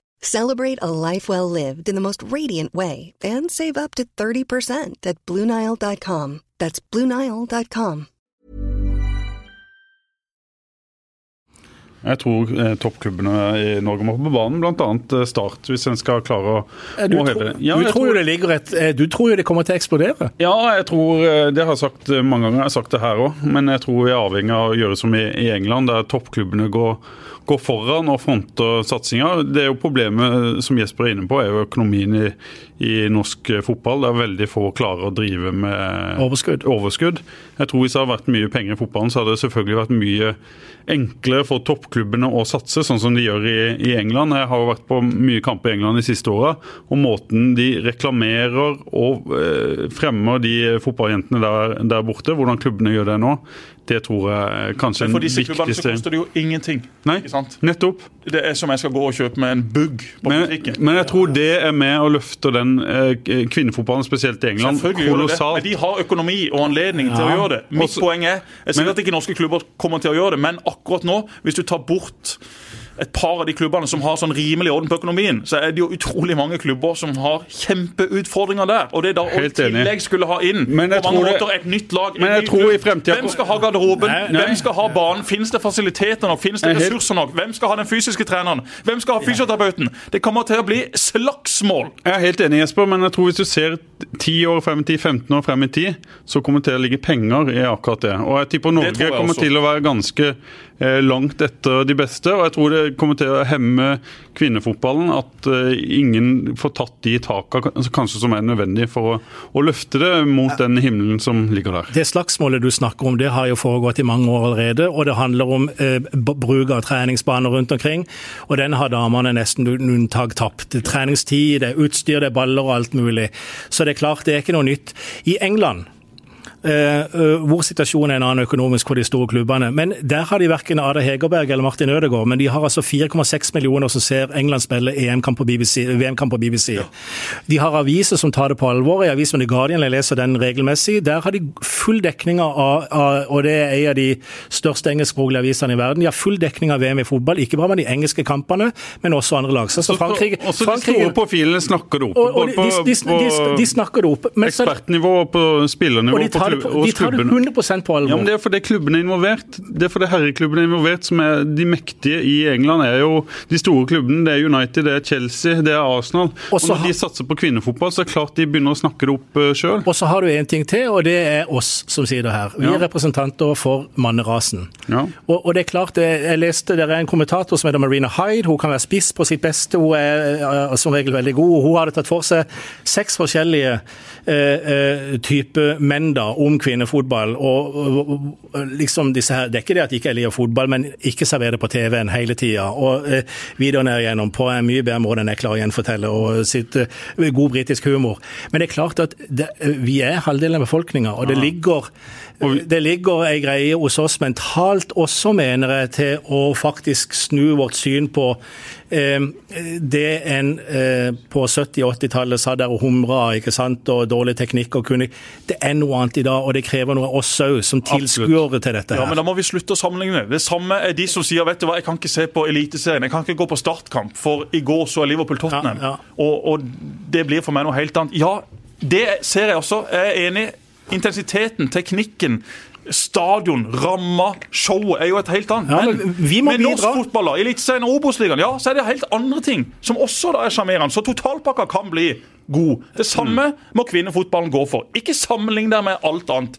Celebrate a life well lived in the most radiant way and save up to 30% at BlueNile.com. That's BlueNile.com. Jeg tror eh, toppklubbene i Norge må på banen, bl.a. Eh, Start, hvis en skal klare å, Du, å heve det. Ja, du, tror, tror det ligger et, eh, du tror jo det kommer til å eksplodere. Ja, jeg tror eh, Det har jeg sagt eh, mange ganger, jeg har sagt det her òg. Men jeg tror vi er avhengig av å gjøre som i, i England, der toppklubbene går, går foran og fronter satsinga. Det er jo Problemet som Jesper er inne på, er jo økonomien i, i norsk eh, fotball. Der veldig få klarer å drive med Overskudd. overskudd. Jeg tror Hvis det hadde vært mye penger i fotballen, så hadde det selvfølgelig vært mye enklere for toppklubbene å satse, sånn som de gjør i, i England. Jeg har jo vært på mye kamper i England de siste åra, og måten de reklamerer og eh, fremmer de fotballjentene der, der borte, hvordan klubbene gjør det nå, det tror jeg kanskje er den for disse klubbene så koster det jo ingenting. Nei, Ikke sant? nettopp. Det er som jeg skal gå og kjøpe med en bugg på Men, butikken. men jeg tror det er med å løfte den eh, kvinnefotballen, spesielt i England, det, men de har økonomi og anledning til å gjøre det. Mitt Også- poeng er jeg sier at ikke norske klubber kommer til å gjøre det, men akkurat nå, hvis du tar bort et par av de klubbene som har sånn rimelig orden på økonomien, så er det jo utrolig mange klubber som har kjempeutfordringer der. Og det da å i tillegg skulle ha inn Men jeg på mange måter et nytt lag en Men jeg tror i fremtiden- Hvem skal ha garderoben? Nei, nei. Hvem skal ha banen? Finnes det fasiliteter nok? Finnes det er ressurser nok? Hvem skal ha den fysiske treneren? Hvem skal ha fysioterapeuten? Det kommer til å bli slagsmål. Jeg er helt enig, Jesper, men jeg tror hvis du ser 10 år frem i tid, 15 år frem i tid, så kommer det til å ligge penger i akkurat det. Og jeg tipper Norge kommer til å være ganske langt etter de beste. Og jeg tror det kommer til å hemme kvinnefotballen at eh, ingen får tatt de takene kanskje som er nødvendig for å, å løfte det mot den himmelen som ligger der. Det slagsmålet du snakker om, det har jo foregått i mange år allerede. Og det handler om eh, bruk av treningsbaner rundt omkring. Og den har damene nesten unntak tapt. Treningstid, det er utstyr, det er baller og alt mulig. Så det er klart, det er ikke noe nytt. I England eh, eh, hvor situasjonen er en annen økonomisk for de store klubbene. Men der har de verken Ada Hegerberg eller Martin Ødegaard, men de har altså 4,6 millioner som ser England spille VM-kamp på BBC, VM-kamp på BBC. De har aviser som tar det på alvor. I avisen The Guardian, jeg leser den regelmessig, der har de full dekning av, av og det er en av de største engelskspråklige avisene i verden. De har full dekning av VM i fotball, ikke bare med de engelske kampene, men også andre lag. Så, så Frankrike, Også de Frankrike store profilene snakker det opp. og, og de, de, de, de, de snakker det opp. Men ekspertnivå og på spillernivå og de på tar det, de tar det klubbene. 100 på alvor. Ja, men Det er fordi klubbene er involvert. Det er fordi herreklubbene er involvert, som er de mektige i England. er jo De store klubbene. Det er United, det er Chelsea, det er Arsenal. Og Når de satser på kvinnefotball, så er det klart de begynner å snakke det opp uh, sjøl. Og så har du en ting til, og det er oss som sier det her. Vi Ja. er representanter for mannerasen. Ja. Og, og det er klart, det, jeg leste det er en kommentator som heter Marina Hyde. Hun kan være spiss på sitt beste, hun er eh, som regel veldig god. Hun hadde tatt for seg seks forskjellige eh, eh, typer menn da, om kvinnefotball. Og, liksom disse her, Det er ikke det at de ikke liker fotball, men ikke servere på TV-en hele tida. Og eh, videoene er igjennom på en mye bedre måte enn jeg klarer å gjenfortelle, og sitt eh, god britisk humor. Men det er klart at det, vi er halvdelen av befolkninga, og det ligger det ligger ei greie hos oss mentalt også, mener jeg, til å faktisk snu vårt syn på eh, det en eh, på 70- og 80-tallet sa der og humra, ikke sant, og dårlig teknikk og kunne Det er noe annet i dag, og det krever noe av oss òg, som tilskuere til dette her. Ja, men Da må vi slutte å sammenligne. Det samme er de som sier vet du hva, jeg kan ikke se på Eliteserien, jeg kan ikke gå på startkamp, for i går så er Liverpool-Tottenham. Ja, ja. Og, og det blir for meg noe helt annet. Ja, det ser jeg også. Jeg er enig. Intensiteten, teknikken. Stadion, ramma, showet er jo et helt annet. Ja, men må med norsk fotball, Eliteserien og Obos-ligaen, ja, så er det helt andre ting som også da er sjarmerende. Så totalpakka kan bli god. Det samme må kvinnefotballen gå for. Ikke sammenlign deg med alt annet.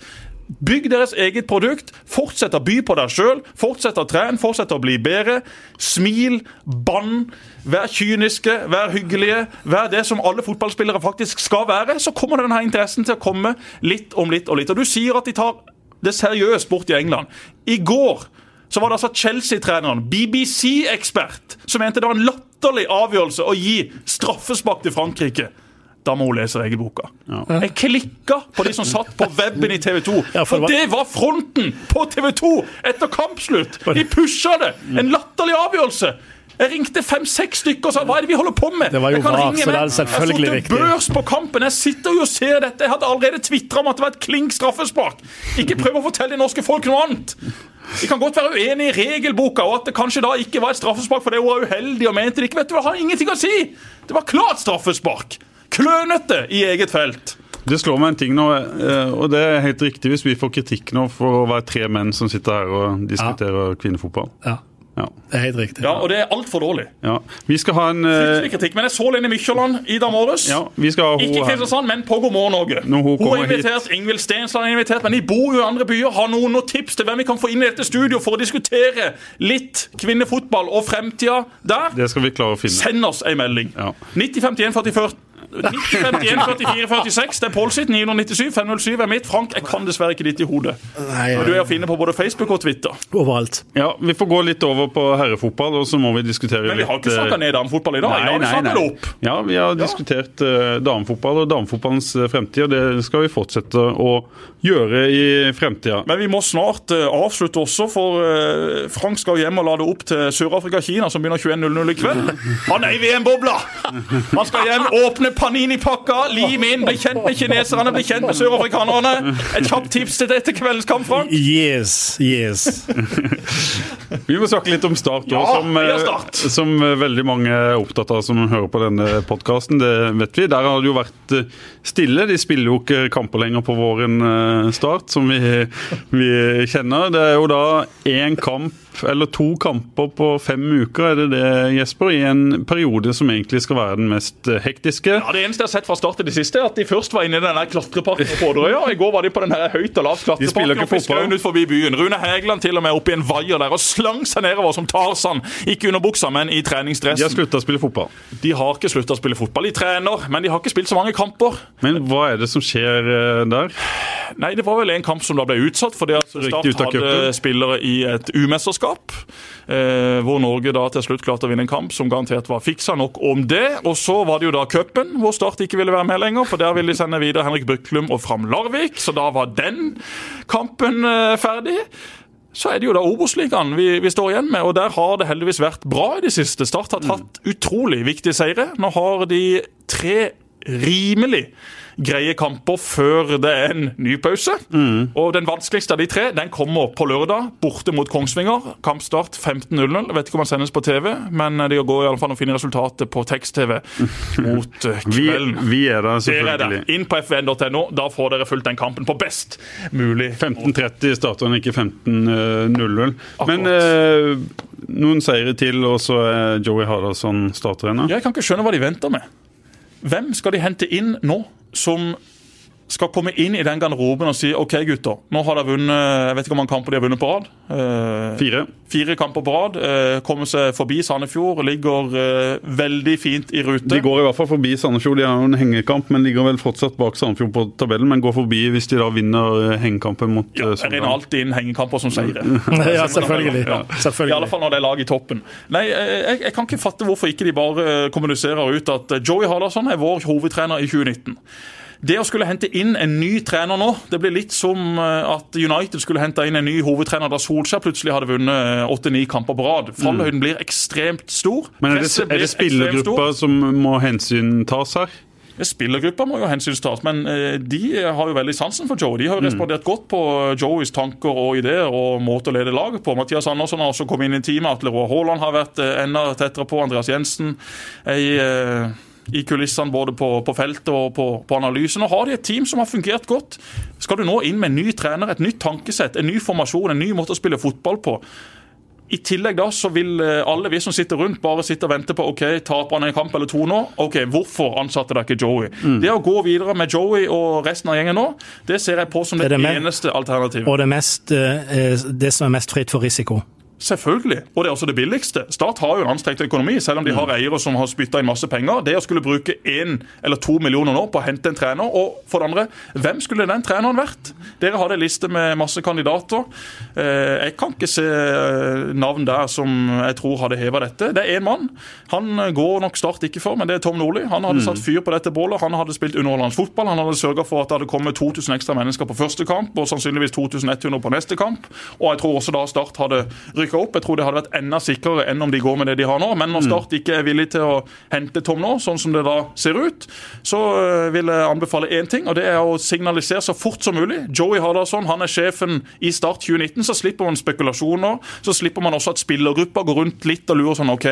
Bygg deres eget produkt. Fortsett å by på deg sjøl. Fortsett å trene, fortsett å bli bedre. Smil, bann. Vær kyniske, vær hyggelige. Vær det som alle fotballspillere faktisk skal være. Så kommer denne interessen til å komme litt om litt og litt. Og du sier at de tar det seriøst bort i England. I går så var det altså Chelsea-treneren, BBC-ekspert, som mente det var en latterlig avgjørelse å gi straffespark til Frankrike. Da må hun lese regelboka. Jeg klikka på de som satt på weben i TV 2. For det var fronten på TV 2 etter kampslutt! De pusha det! En latterlig avgjørelse! Jeg ringte fem-seks stykker og sa hva er det vi holder på med? Det var jo Jeg kan VAR, ringe så det er selvfølgelig Jeg riktig. sittet børs på kampen. Jeg sitter jo og ser dette. Jeg hadde allerede tvitra om at det var et klink straffespark. Ikke prøv å fortelle det norske folk noe annet. Vi kan godt være uenige i regelboka og at det kanskje da ikke var et straffespark fordi hun var uheldig og mente det ikke. Vet du, Det har ingenting å si! Det var klart straffespark. Klønete i eget felt. Det slår meg en ting nå, eh, og det er helt riktig hvis vi får kritikk nå for å være tre menn som sitter her og diskuterer kvinnefotball. Ja, Ja. det er helt riktig. Ja, Og det er altfor dårlig. ja. Vi skal ha en eh, Fryktelig kritikk. Men jeg så Lene Mykjåland i dag morges. Ja, vi skal ha Ikke hun. Kristiansand, men på God morgen Norge. Når hun Hun er invitert, Ingvild Stensland er invitert, men de bor jo i andre byer. Har noen noen tips til hvem vi kan få inn i dette studio for å diskutere litt kvinnefotball og fremtida der? Det skal vi klare å finne. Send oss ei melding. Ja. 9051 44 9051 44 46. Det er Pål sitt. 997 507 er mitt. Frank, jeg kan dessverre ikke ditt i hodet. Nei, Du er å finne på både Facebook og Twitter. overalt. Ja, Vi får gå litt over på herrefotball, og så må vi diskutere Men vi har ikke eh, snakka ned damefotball i dag. I dag har vi snakket det opp. Ja, vi har diskutert eh, damefotball og damefotballens eh, fremtid, og det skal vi fortsette å gjøre i fremtida. Men vi må snart eh, avslutte også, for eh, Frank skal hjem og lade opp til Sør-Afrika-Kina, som begynner 21.00 i kveld. Han er i VM-bobla! Han skal hjem, åpne Panini-pakka, lim inn, bli kjent med kineserne, bli kjent med sørafrikanerne. Et kjapt tips til dette kveldens kamp, Frank. Yes, yes. <laughs> Vi må snakke litt om Start òg, Ja, som, eh, Start. som eh, veldig mange er opptatt av som hører på denne podkasten. Det vet vi. Der har det jo vært eh, stille. De spiller jo ikke kamper lenger på våren Start, som vi, vi kjenner. Det er jo da én kamp eller to kamper på fem uker, er det det, Jesper? I en periode som egentlig skal være den mest eh, hektiske. Ja, Det eneste jeg har sett fra start i det siste, er at de først var inne i den der klatreparken på Åderøya. I går var de på den høyt og lavt klatreparken og skauen ut forbi byen. Rune Hægeland til og med oppi en vaier der og slang seg nedover som Tarzan. Ikke under buksa, men i De har treningsdressen. slutta å spille fotball. De har ikke slutta å spille fotball. De trener, men de har ikke spilt så mange kamper. Men hva er det som skjer eh, der? Nei, det var vel en kamp som da ble utsatt fordi at Start hadde spillere i et U-mesterskap. Eh, hvor Norge da til slutt klarte å vinne en kamp som garantert var fiksa nok om det. Og så var det jo da cupen, hvor Start ikke ville være med lenger. For der ville de sende videre Henrik Bøklum og Fram Larvik. Så da var den kampen eh, ferdig. Så er det jo da Obos-ligaen vi, vi står igjen med, og der har det heldigvis vært bra i det siste. Start har tatt utrolig viktige seire. Nå har de tre rimelig greie kamper før det er en ny pause. Og den vanskeligste av de tre den kommer på lørdag, borte mot Kongsvinger. Kampstart 15.00. Jeg vet ikke om den sendes på TV, men det går i alle fall å finne resultatet på tekst-TV <laughs> mot kvelden. Vi, vi er der, Dere er selvfølgelig. Inn på fvn.no. Da får dere fulgt den kampen på best mulig 15.30 starter den, ikke 15.00. Men eh, noen seire til, og så er Joey Hardasson starttrener. Jeg kan ikke skjønne hva de venter med. Hvem skal de hente inn nå som skal komme inn i den garderoben og si OK, gutter, nå har dere vunnet jeg vet ikke hvor mange kamper de har vunnet på rad. Eh, Fire. Fire kamper på rad. Eh, kommer seg forbi Sandefjord. Ligger eh, veldig fint i rute. De går i hvert fall forbi Sandefjord. De har jo en hengekamp, men ligger vel fortsatt bak Sandefjord på tabellen. Men går forbi hvis de da vinner eh, hengekampen mot ja, eh, jeg regner alltid inn hengekamper som seire. <laughs> Ja, selvfølgelig. Ja. I alle fall når det er lag i toppen. Nei, eh, jeg, jeg kan ikke fatte hvorfor ikke de bare kommuniserer ut at Joey Hardasson er vår hovedtrener i 2019. Det å skulle hente inn en ny trener nå, det blir litt som eh, at United skulle hente inn en ny hovedtrener da Solskjær plutselig hadde vunnet åtte-ni kamper på rad. Fallhøyden blir ekstremt stor. Mm. Men er det, er det spillergruppa som må hensyntas her? Spillergruppa må jo hensynstas, men eh, de har jo veldig sansen for Joe. De har jo respondert godt på Joeys tanker og ideer og måte å lede laget på. Mathias Andersson har også kommet inn i teamet. Atle Roar Haaland har vært eh, enda tettere på. Andreas Jensen er i, eh, kulissene både på, på feltet og på, på analysen. Og har de et team som har fungert godt. Skal du nå inn med en ny trener, et nytt tankesett, en ny formasjon, en ny måte å spille fotball på? I tillegg da så vil eh, alle vi som sitter rundt, bare sitte og vente på ok, taper han en kamp eller to nå. Ok, Hvorfor ansatte dere ikke Joey? Mm. Det å gå videre med Joey og resten av gjengen nå, det ser jeg på som det, Det det eneste alternativet. Og det, mest, eh, det som er mest fritt for risiko. Selvfølgelig. Og det er også det billigste. Start har jo en anstrengt økonomi, selv om de har eiere som har spytta inn masse penger. Det å skulle bruke én eller to millioner nå på å hente en trener, og for det andre, hvem skulle den treneren vært? Dere hadde en liste med masse kandidater. Eh, jeg kan ikke se eh, navn der som jeg tror hadde heva dette. Det er én mann. Han går nok Start ikke for, men det er Tom Nordli. Han hadde satt fyr på dette bålet. Han hadde spilt underholdende fotball. Han hadde sørga for at det hadde kommet 2000 ekstra mennesker på første kamp, og sannsynligvis 2100 på neste kamp. Og jeg tror også da Start hadde rykka opp. Jeg tror det hadde vært enda sikrere enn om de går med det de har nå. Men når Start ikke er villig til å hente Tom nå, sånn som det da ser ut, så eh, vil jeg anbefale én ting, og det er å signalisere så fort som mulig. Joey Hardasson han er sjefen i Start 2019, så slipper man spekulasjoner. Så slipper man også at spillergruppa går rundt litt og lurer sånn OK,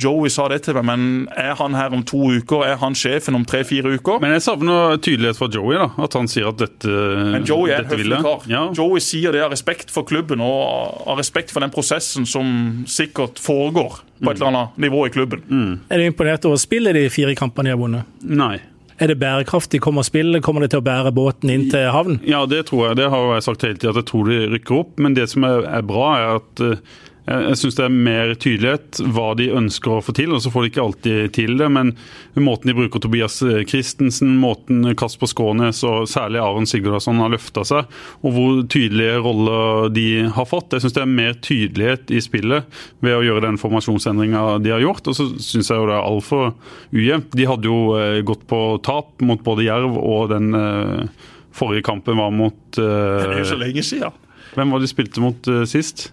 Joey sa det til meg, men er han her om to uker? Er han sjefen om tre-fire uker? Men jeg savner tydelighet fra Joey, da. At han sier at dette, Men Joey er dette vil høflig kar. Ja. Joey sier det av respekt for klubben og av respekt for den prosessen som sikkert foregår på et eller annet nivå i klubben. Er du imponert over spillet de fire kampene de har vunnet? Nei. Er det bærekraftig? Kommer spillet? Kommer det til å bære båten inn til havn? Ja, det tror jeg. Det har jeg sagt hele tiden, at jeg tror de rykker opp. Men det som er, er bra, er at eh, jeg, syns det er mer tydelighet hva de ønsker å få til. og Så får de ikke alltid til det, men måten de bruker Tobias eh, Christensen, måten Kasper Skånes og særlig Aron Sigurdasson har løfta seg, og hvor tydelige roller de har fått. Jeg syns det er mer tydelighet i spillet ved å gjøre den formasjonsendringa de har gjort. Og så syns jeg jo det er altfor ujevnt. De hadde jo eh, gått på tap mot både Jerv og den eh, forrige kampen var mot Det er jo eh, så lenge siden. Hvem var de spilte mot eh, sist?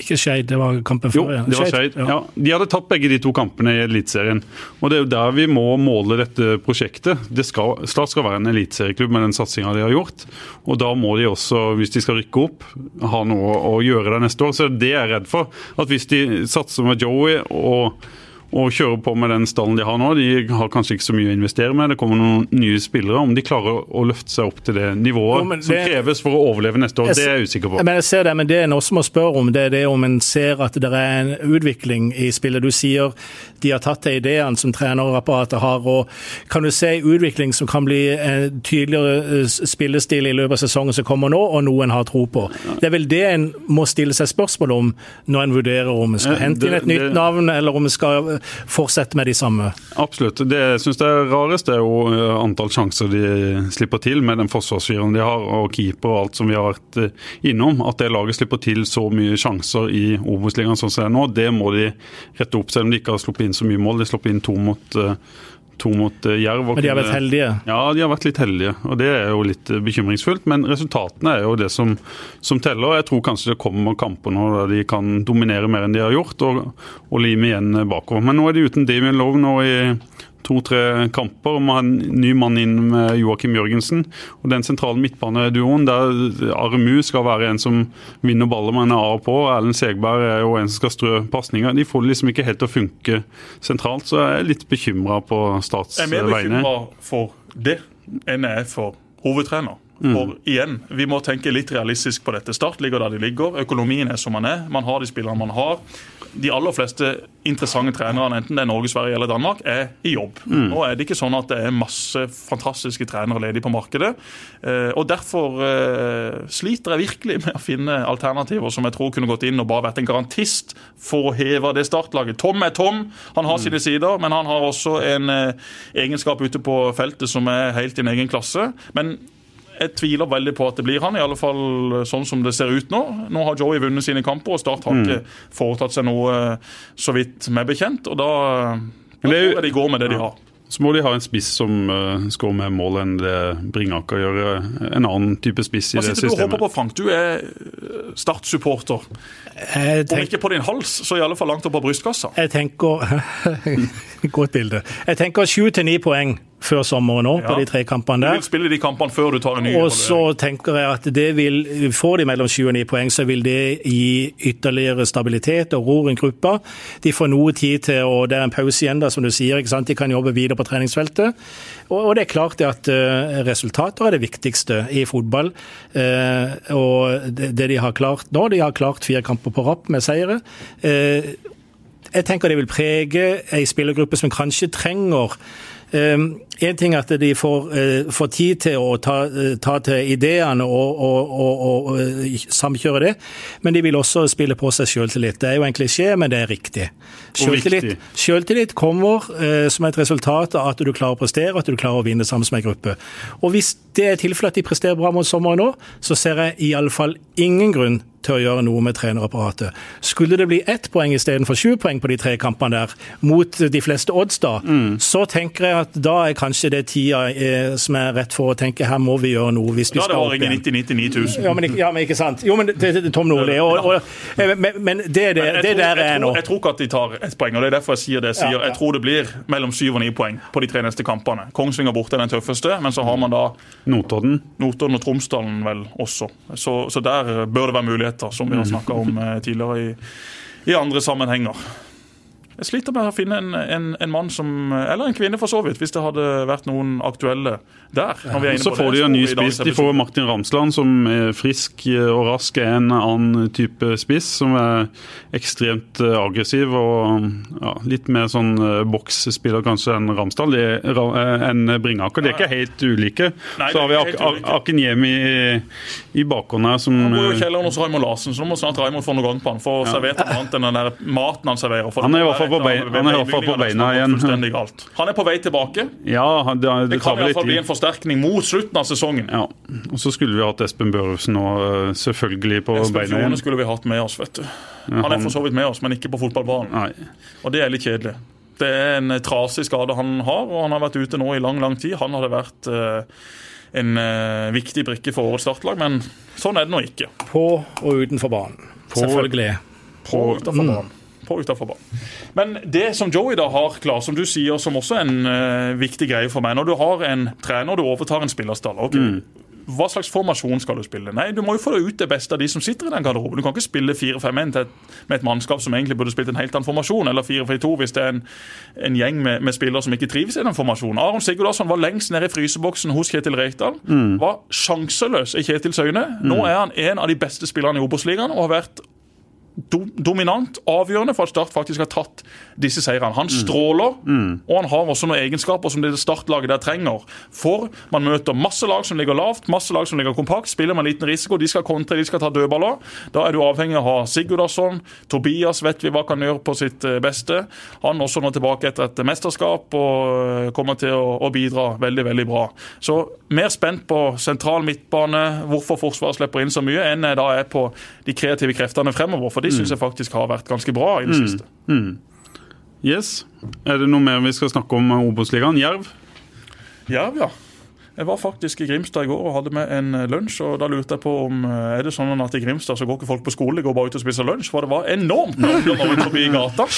Ikke Skeid, det var kampen før. Jo, det var Skeid. Ja. De hadde tatt begge de to kampene i Eliteserien. Og det er jo der vi må måle dette prosjektet. Det skal, Start skal være en eliteserieklubb med den satsinga de har gjort. Og da må de også, hvis de skal rykke opp, ha noe å gjøre der neste år. Så det er jeg redd for. At hvis de satser med Joey og og kjører på med den stallen de har nå. De har kanskje ikke så mye å investere med. Det kommer noen nye spillere. Om de klarer å løfte seg opp til det nivået Jo, det, som kreves for å overleve neste år, Jeg det er jeg usikker på. Men jeg ser det, men det en også må spørre om, det er det om en ser at det er en utvikling i spillet. Du sier de har tatt de ideene som trenerapparatet har, og kan du se en utvikling som kan bli en tydeligere eh, spillestil i løpet av sesongen som kommer nå, og noe en har tro på? Det er vel det en må stille seg spørsmål om når en vurderer om en skal Eh, hente inn et nytt navn, eller om en skal fortsette med de samme. Absolutt. Det jeg er rarest, er jo eh, antall sjanser de slipper til med den forsvarsfyren de har, og keeper og alt som vi har vært eh, innom. At det laget slipper til så mye sjanser i Obos-ligaen sånn som det er nå, det må de rette opp, selv om de ikke har sluppet inn så mye mål. De slapp inn to mot, eh, to mot eh, Jerv. Men de har vært heldige. Ja, de har vært litt heldige, og det er jo litt eh, bekymringsfullt. Men resultatene er jo det som, som teller. Jeg tror kanskje det kommer kamper nå der de kan dominere mer enn de har gjort, og, og lime igjen eh, bakover. Men nå er de uten Damien Love nå i to-tre kamper. Må ha en ny mann inn med Joakim Jørgensen. Og den sentrale midtbaneduoen der Aremu skal være en som vinner baller med en av og på. Erlend Segberg er jo en som skal strø pasninger. De får det liksom ikke helt til å funke sentralt, så jeg er litt bekymra på Stats Jeg er mer vegne. bekymra for det enn jeg er for hovedtrener. For igjen, Vi må tenke litt realistisk på dette. Start ligger der de ligger. Økonomien er som man er. Man har de spillerne man har. De aller fleste interessante trenerne, enten det er Norge, Sverige eller Danmark, er i jobb. Nå er det ikke sånn at det er masse fantastiske trenere ledig på markedet. Eh, og Derfor eh, sliter jeg virkelig med å finne alternativer som jeg tror kunne gått inn og bare vært en garantist for å heve det startlaget. Tom er Tom, han har sine sider, men han har også en eh, egenskap ute på feltet som er helt i en egen klasse. Men jeg tviler veldig på at det blir han, i alle fall sånn som det ser ut nå. Nå har Joey vunnet sine kamper, og Start har ikke foretatt seg noe, eh, så vidt meg bekjent. Og da, da Men det er jo- tror jeg de går med det de har. Så må de ha en spiss som uh, skårer mer mål enn det Bringaker gjør. eh, En annen type spiss i Hva det sitter du håper på, Frank? Du er eh, Start-supporter. Tenk... Om ikke på din hals, så i alle fall langt opp på brystkassa. Jeg tenker <laughs> Godt bilde. Jeg tenker sju til ni poeng før sommeren nå, på de tre kampene Du vil spille de kampene før du tar en ny Og så tenker jeg at det vil, får de mellom sju og ni poeng, så vil det gi ytterligere stabilitet og ro rundt gruppa. De får noe tid til, og det er en pause igjen, da, som du sier. ikke sant? De kan jobbe videre på treningsfeltet. Og, det er klart at eh, resultater er det viktigste i fotball. Eh, og det, det de har klart nå, de har klart fire kamper på rapp med seire. Eh, jeg tenker det vil prege ei spillergruppe som kanskje trenger En ting er at de får, får tid til å ta, ta til ideene og, og, og, og, samkjøre det, men de vil også spille på seg selvtillit. Det er jo en klisjé, men det er riktig. Selvtillit, selvtillit kommer eh, som et resultat av at du klarer å prestere, at du klarer å vinne sammen med en gruppe. Og Hvis det er tilfellet at de presterer bra mot sommeren nå, så ser jeg i alle fall ingen grunn til å gjøre noe med trenerapparatet. Skulle det bli ett poeng istedenfor sju poeng på de tre kampene der, mot de fleste odds, da, mm. så tenker jeg at da er kanskje det er tida eh, som er rett for å tenke her må vi gjøre noe. hvis vi skal opp igjen. 90 99 000. Ja, men, ja, men ikke sant. Jo, men det, det, Tom Nordli. Eh, men, men, det, det, men det der er nå. Jeg tror ikke at de tar ett poeng, og det er derfor jeg sier det jeg sier. Ja, ja. Jeg tror det blir mellom syv og ni poeng på de tre neste kampene. Kongsvinger borte er den tøffeste, men så har man da Notodden Notodden og Tromsdalen vel også. Så, så der bør det være muligheter, som vi har snakket om eh, tidligere i, i andre sammenhenger. Jeg sliter med å finne en, en, en, mann som Eller en kvinne, for så vidt, hvis det hadde vært noen aktuelle der. Ja, så får de en ny spiss. De får Martin Ramsland, som er frisk og rask, er en annen type spiss. Som er ekstremt eh, aggressiv og ja, litt mer sånn eh, boksspiller kanskje enn Ramsdal. Enn Bringaker. De er ikke helt ulike. Nei, så har vi Ak Ak Akinyemi i, i bakhånd her som Han bor jo i kjelleren hos Raymond Larsen, så nå må snart Raymond få noe gang på han. Få ja. servert noe annet enn den der maten han serverer. han er i hvert fall på, beina, han er i på beina igjen. Han er på vei tilbake. Ja, det, det, det kan i hvert fall bli en forsterkning mot slutten av sesongen. Ja, og Så skulle vi hatt Espen Børufsen nå, eh, selvfølgelig på Espen beina igjen. skulle vi hatt med oss, vet du. Han er for så vidt med oss, men ikke på fotballbanen. Nei. Og det er litt kjedelig. Det er en trasig skade han har, og han har vært ute nå i lang, lang tid. Han hadde vært eh, en eh, viktig brikke for årets startlag, men sånn er det nå ikke. På og utenfor banen. Selvfølgelig. På og utenfor banen. På utenfor banen. Men det som Joey da har klar, som du sier, som også er en uh, viktig greie for meg Når du har en trener, du overtar en spillerstall. Okay. mm. Hva slags formasjon skal du spille? Nei, Du må jo få ut det beste av de som sitter i den garderoben. Du kan ikke spille 4-5-1 med et mannskap som egentlig burde spilt en helt annen formasjon, eller 4-4-2 hvis det er en, en gjeng med, med, spillere som ikke trives i den formasjonen. Aron Sigurdarsson var lengst nede i fryseboksen hos Kjetil Rekdal. Mm. Var sjanseløs i Kjetils øyne. Nå mm. er han en av de beste spillerne i Obos-ligaen og har vært dominant, avgjørende for at Start faktisk har tatt disse seirene. Han stråler, mm. og han har også noen egenskaper som det startlaget der trenger. For man møter masse lag som ligger lavt, masse lag som ligger kompakt. Spiller man liten risiko, de skal kontre, de skal ta dødballer. Da er du avhengig av å ha Sigurdarsson. Tobias vet vi hva kan gjøre på sitt eh, beste. Han også nå tilbake etter et mesterskap og eh, kommer til å, å bidra veldig, veldig bra. Så mer spent på sentral midtbane, hvorfor Forsvaret slipper inn så mye, enn jeg da er på de kreative kreftene fremover. For de syns jeg faktisk har vært ganske bra i det mm. siste. Mm. Yes. Er det noe mer vi skal snakke om Obos-ligaen? Jerv? Jerv, ja. Jeg var faktisk i Grimstad i går og hadde med en eh, lunsj. og Da lurte jeg på om eh, er det sånn at i Grimstad så går ikke folk på skole, de går bare ut og spiser lunsj. For det var enormt ungdommer rundt forbi gata.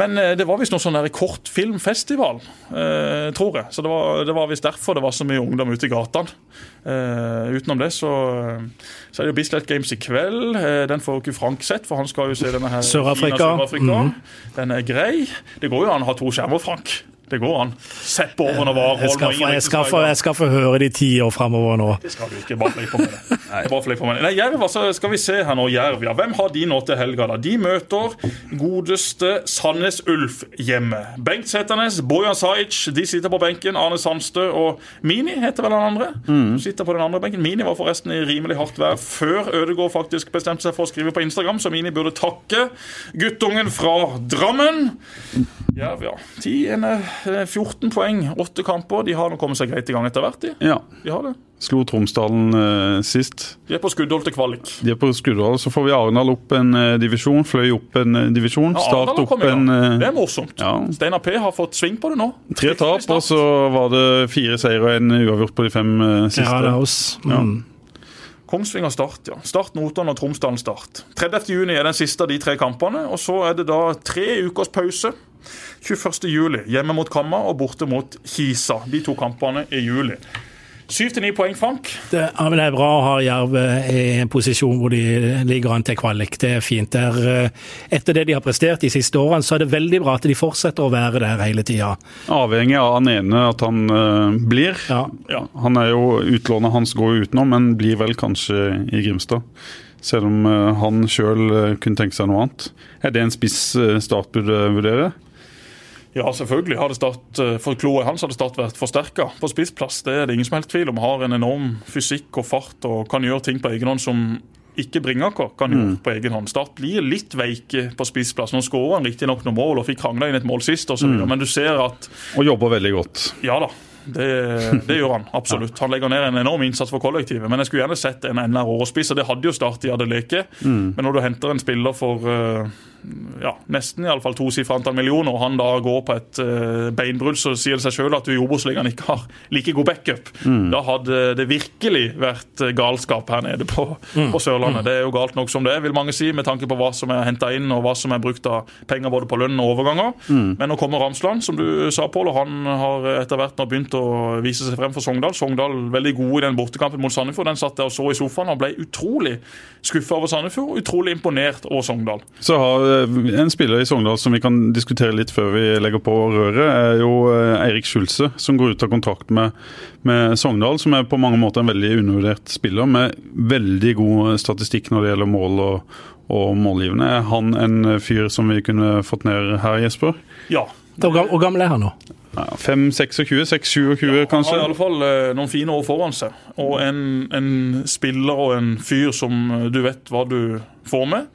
Men eh, det var visst noe sånn kortfilmfestival, eh, tror jeg. Så det var, det var visst derfor det var så mye ungdom ute i gatene. Eh, utenom det så, så, er det jo Bislett Games i kveld. Eh, den får ikke Frank sett, for han skal jo se denne her Sør-Afrika. Sør mm. Den er grei. Det går jo an å ha to skjermer, Frank. Det går an. Sett på over var. Jeg skal, få, jeg, skal få, jeg skal få høre de ti år framover nå. Det skal du ikke. Bare på med det. Bare på med det. Nei, Jerv, altså, skal vi se her nå. Jerv, ja. Hvem har de nå til helga? da? De møter godeste Sandnes Ulf hjemme. Bengt Seternes, Bojan Sajic, de sitter på benken. Arne Sandstø og Mini heter vel den andre. Mm. sitter på den andre benken. Mini var forresten i rimelig hardt vær før Ødegaard faktisk bestemte seg for å skrive på Instagram, så Mini burde takke guttungen fra Drammen. Jerv, ja. 10, 14 poeng, åtte kamper. De har nå kommet seg greit i gang etter hvert. De, ja. de har det. Slo Tromsdalen eh, sist. De er på skuddhold til kvalik. De er på skuddhold, Så får vi Arendal opp en eh, divisjon, Fløy opp en eh, divisjon. Ja, Start opp en Det er morsomt. Ja. Steinar P har fått sving på det nå. Tre tap, og så var det fire seire og en uavgjort på de fem siste. Ja, det er oss. Mm. Kongsvinger Start, ja. Start Notodden og Tromsdalen Start. 30.6 er den siste av de tre kampene. Og så er det da tre ukers pause. 21.07 hjemme mot Kamma og borte mot Kisa. De to kampene i juli. Syv til ni poeng, Frank. Det, er, det, er bra å ha Jerv eh, i en posisjon hvor de ligger an til kvalik. Det er fint. Der, eh, etter det de har prestert de siste årene, så er det veldig bra at de fortsetter å være der hele tida. Avhengig av han ene at han uh, blir. Ja. Ja, han er jo Utlånet hans går jo utenom, men blir vel kanskje i Grimstad. Selv om uh, han sjøl uh, kunne tenke seg noe annet. Er det en spiss Start burde vurdere? Ja, selvfølgelig. Hadde start, eh, for kloet hans hadde Start vært forsterka på spissplass. Det er det ingen som helst tvil om. Har en enorm fysikk og fart og kan gjøre ting på egen hånd som ikke Bringaker kan gjøre mm. på egen hånd. Start blir litt veike på spissplass. Nå skårer han riktignok noen mål og fikk krangla inn et mål sist, og så videre, mm. men du ser at Og jobber veldig godt. Ja da. Det, det, gjør han absolutt. <laughs> Han legger ned en enorm innsats for kollektivet. Men jeg skulle gjerne sett en enda råere spiss, og det hadde jo Start i Adeleke. Mm. Men når du henter en spiller for uh, ja, nesten i alle fall tosifra antall millioner, og han da går på et uh, beinbrudd, så sier det seg selv at du i Obos-ligaen ikke har like god backup. Mm. Da hadde det virkelig vært galskap her nede på, mm. på, Sørlandet. Det er jo galt nok som det er, vil mange si, med tanke på hva som er henta inn og hva som er brukt av penger både på lønn og overganger. Mm. Men nå kommer Ramsland, som du sa, Pål, og han har etter hvert nå begynt å vise seg frem for Sogndal. Sogndal veldig god i den bortekampen mot Sandefjord. Den satt jeg og så i sofaen og ble utrolig skuffa over Sandefjord, utrolig imponert over Sogndal. Så har Eh, en spiller i Sogndal som vi kan diskutere litt før vi legger på røret, er jo eh, Eirik Skjulse, som går ut av kontrakt med, med, Sogndal. Som er på mange måter en veldig undervurdert spiller, med veldig god statistikk når det gjelder mål og, og målgivende. Er han en fyr som vi kunne fått ned her, Jesper? Ja. Hvor gammel er han nå? 5-26, 6-27 kanskje? Han har i alle fall uh, noen fine år foran seg. Og en, en, spiller og en fyr som du vet hva du får med.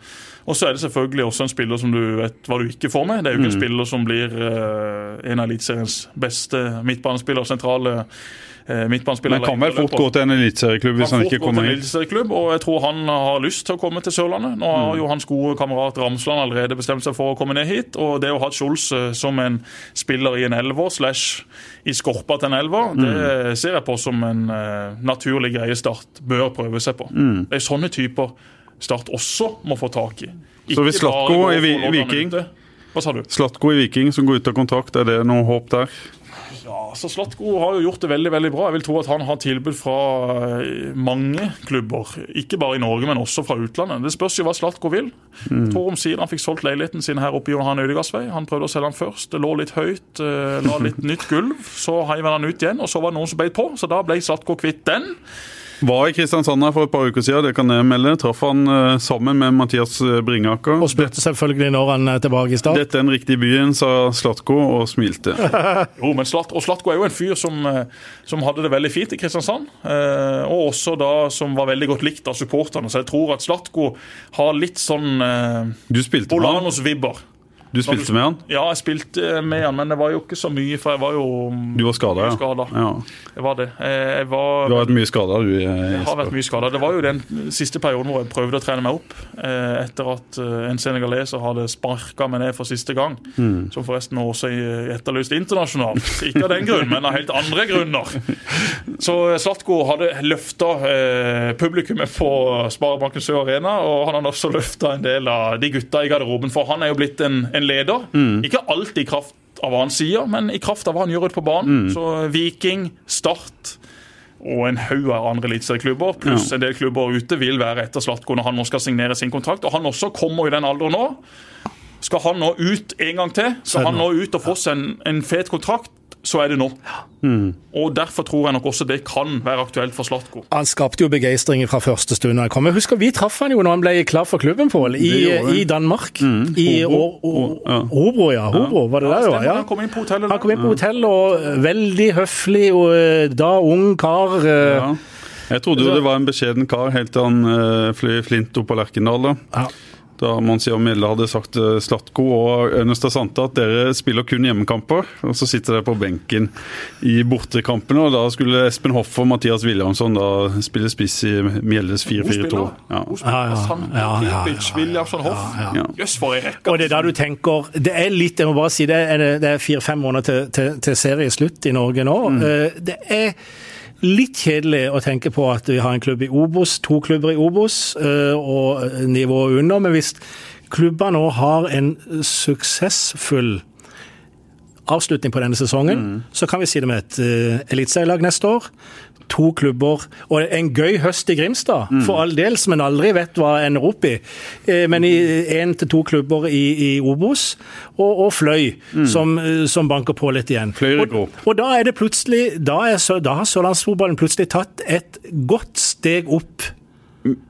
Og så er det selvfølgelig også en spiller som du vet hva du ikke får med. Det er jo ikke mm. en spiller som blir uh, en av Eliteseriens beste midtbanespillere, sentrale uh, midtbanespillere. Men kan vel fort gå til en eliteserieklubb hvis han, han ikke kommer hit? Og jeg tror han har lyst til å komme til Sørlandet. Nå har mm. jo hans gode kamerat Ramsland allerede bestemt seg for å komme ned hit. Og det å ha Scholz uh, som en spiller i en elver slash i skorpa til en elver, mm. det ser jeg på som en naturlig greie Start bør prøve seg på. Mm. Det er sånne typer Start også må få tak i. Ikke så hvis Slatko i Viking Hva sa du? Slatko i Viking som går ut av kontrakt, er det noe håp der? Ja, så Slatko har jo gjort det veldig veldig bra. Jeg vil tro at han har tilbud fra eh, mange klubber. Ikke bare i Norge, men også fra utlandet. Det spørs jo hva Slatko vil. Mm. Tor omsider han fikk solgt leiligheten sin her oppe i Johan Ødegaards. Han prøvde å selge den først. Det lå litt høyt, eh, la litt <laughs> nytt gulv. Så heiv han den ut igjen, og så var det noen som beit på. Så da ble Slatko kvitt den. Var i Kristiansand her for et par uker siden, det kan jeg melde. Traff han uh, sammen med Mathias eh, Bringaker. Og spurte selvfølgelig når han er tilbake i start. Dette er den riktige byen, sa Slatko og smilte. <laughs> jo, men Slat og Slatko er jo en fyr som, eh, som, hadde det veldig fint i Kristiansand. Uh, og også da som var veldig godt likt av supporterne. Så jeg tror at Slatko har litt sånn uh, Du spilte Bolanos-vibber. Du spilte med han? Ja, jeg spilte med han, men det var jo ikke så mye, for jeg var jo Du var skada, ja. Skadet. ja. Jeg var det. Jeg var, du har vært mye skada, du? Jeg har vært mye skada. Det var jo den siste perioden hvor jeg prøvde å trene meg opp, eh, etter at eh, en senegaleser hadde sparka meg ned for siste gang. Mm. Som forresten også etterlyst internasjonalt. Ikke av den grunn, men av helt andre grunner. Så Slatko hadde løfta eh, publikummet på Sparebanken Sør Arena, og han hadde også løfta en del av de gutta i garderoben, for han er jo blitt en en leder. Mm. Ikke alltid i kraft av hva han sier, men i kraft av hva han gjør ute på banen. Mm. Så Viking, Start og en haug av andre eliteserieklubber, pluss ja. en del klubber ute, vil være etter Slatko når han nå skal signere sin kontrakt. Og han også kommer i den alderen nå. Skal han nå ut en gang til? Skal han nå ut og få seg en, en fet kontrakt? Så er det nå. Mm. Og Derfor tror jeg nok også det kan være aktuelt for Slatko. Han skapte jo begeistring fra første stund han kom. Jeg husker Vi traff han jo når han ble klar for klubben, Pål, i, i, Danmark. Mm. I Hobro, ja. Hobro, var det ja, der, ja. Han kom inn på hotellet. Han kom inn på hotellet, og veldig høflig, og eh, da ung kar. Eh. Ja. Jeg trodde jo det var en beskjeden kar helt til han fløy flint opp på Lerkendal. da. Ja da Monsia Mille hadde sagt til Slatko og Ønesta Santa at dere spiller kun hjemmekamper. Og så sitter dere på benken i bortekampene, og da skulle Espen Hoff og Mathias Williamson da spille spiss i Mjelles 4-4-2. Ja. Ja, ja, ja, Williamson Hoff. Jøss, for ei rekke. Og det er da du tenker Det er litt, jeg må bare si det, det er fire-fem måneder til, til, til serieslutt i Norge nå. Mm. Eh, det er litt kjedelig å tenke på at vi har en klubb i Obos, to klubber i Obos eh, og nivået under. Men hvis klubber nå har en suksessfull avslutning på denne sesongen, mm. så kan vi si det med et uh, eliteserielag neste år to klubber. Og en gøy høst i Grimstad, mm. for all del, som en aldri vet hva ender opp i. Eh, men i én til to klubber i, i Obos, og, og Fløy, mm. som, som, banker på litt igjen. Og, og, da er det plutselig Da, er, da har sørlandsfotballen plutselig tatt et godt steg opp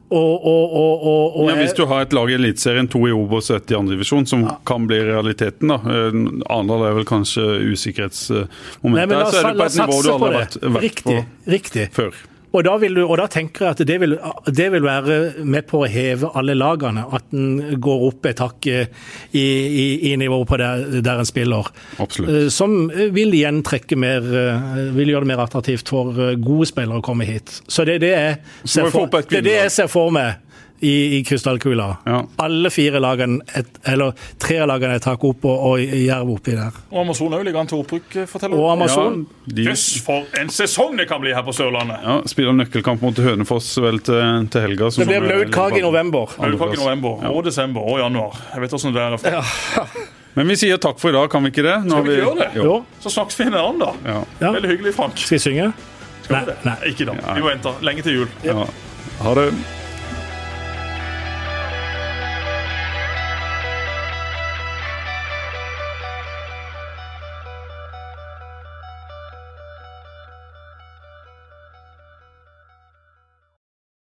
Og, og, og, Ja, hvis du har et lag i Eliteserien, to i Obos og ett i andredivisjon, som kan bli realiteten, da. Eh, Arendal er vel kanskje usikkerhetsmoment Nei, men der, la oss, så er du på et nivå du aldri har vært, vært Riktig. på riktig. før. Og da, vil du, og da tenker jeg at det vil, det vil være med på å heve alle lagene. At en går opp et hakk i, i, i nivået på der, der en spiller. Absolutt. Eh, Som vil igjen trekke mer eh, Vil gjøre det mer attraktivt for eh, gode spillere å komme hit. Så det er det jeg ser for, det er det jeg ser for meg. I, i krystallkula. Ja. Alle fire lagene, et, eller tre av lagene er tatt opp og, og Jerv oppi der. Og Amazon òg ligger an til opprykk, eh, forteller Og du. Amazon. Ja, de Jøss, for en sesong det kan bli her på Sørlandet! ja, spiller nøkkelkamp mot Hønefoss vel til, til helga. Det blir blaut kake i november. Blaut i november, Ja. og desember og januar. Jeg vet åssen det er. Men vi sier takk for i dag, kan vi ikke det? Nå Skal vi ikke gjøre det? Jo. Så snakkes vi en annen, da. Ja. Ja. Veldig hyggelig, Frank. skal vi synge? Skal Nei, vi det? nei. Ikke da. Vi må vente lenge til jul. Ja. Ha det.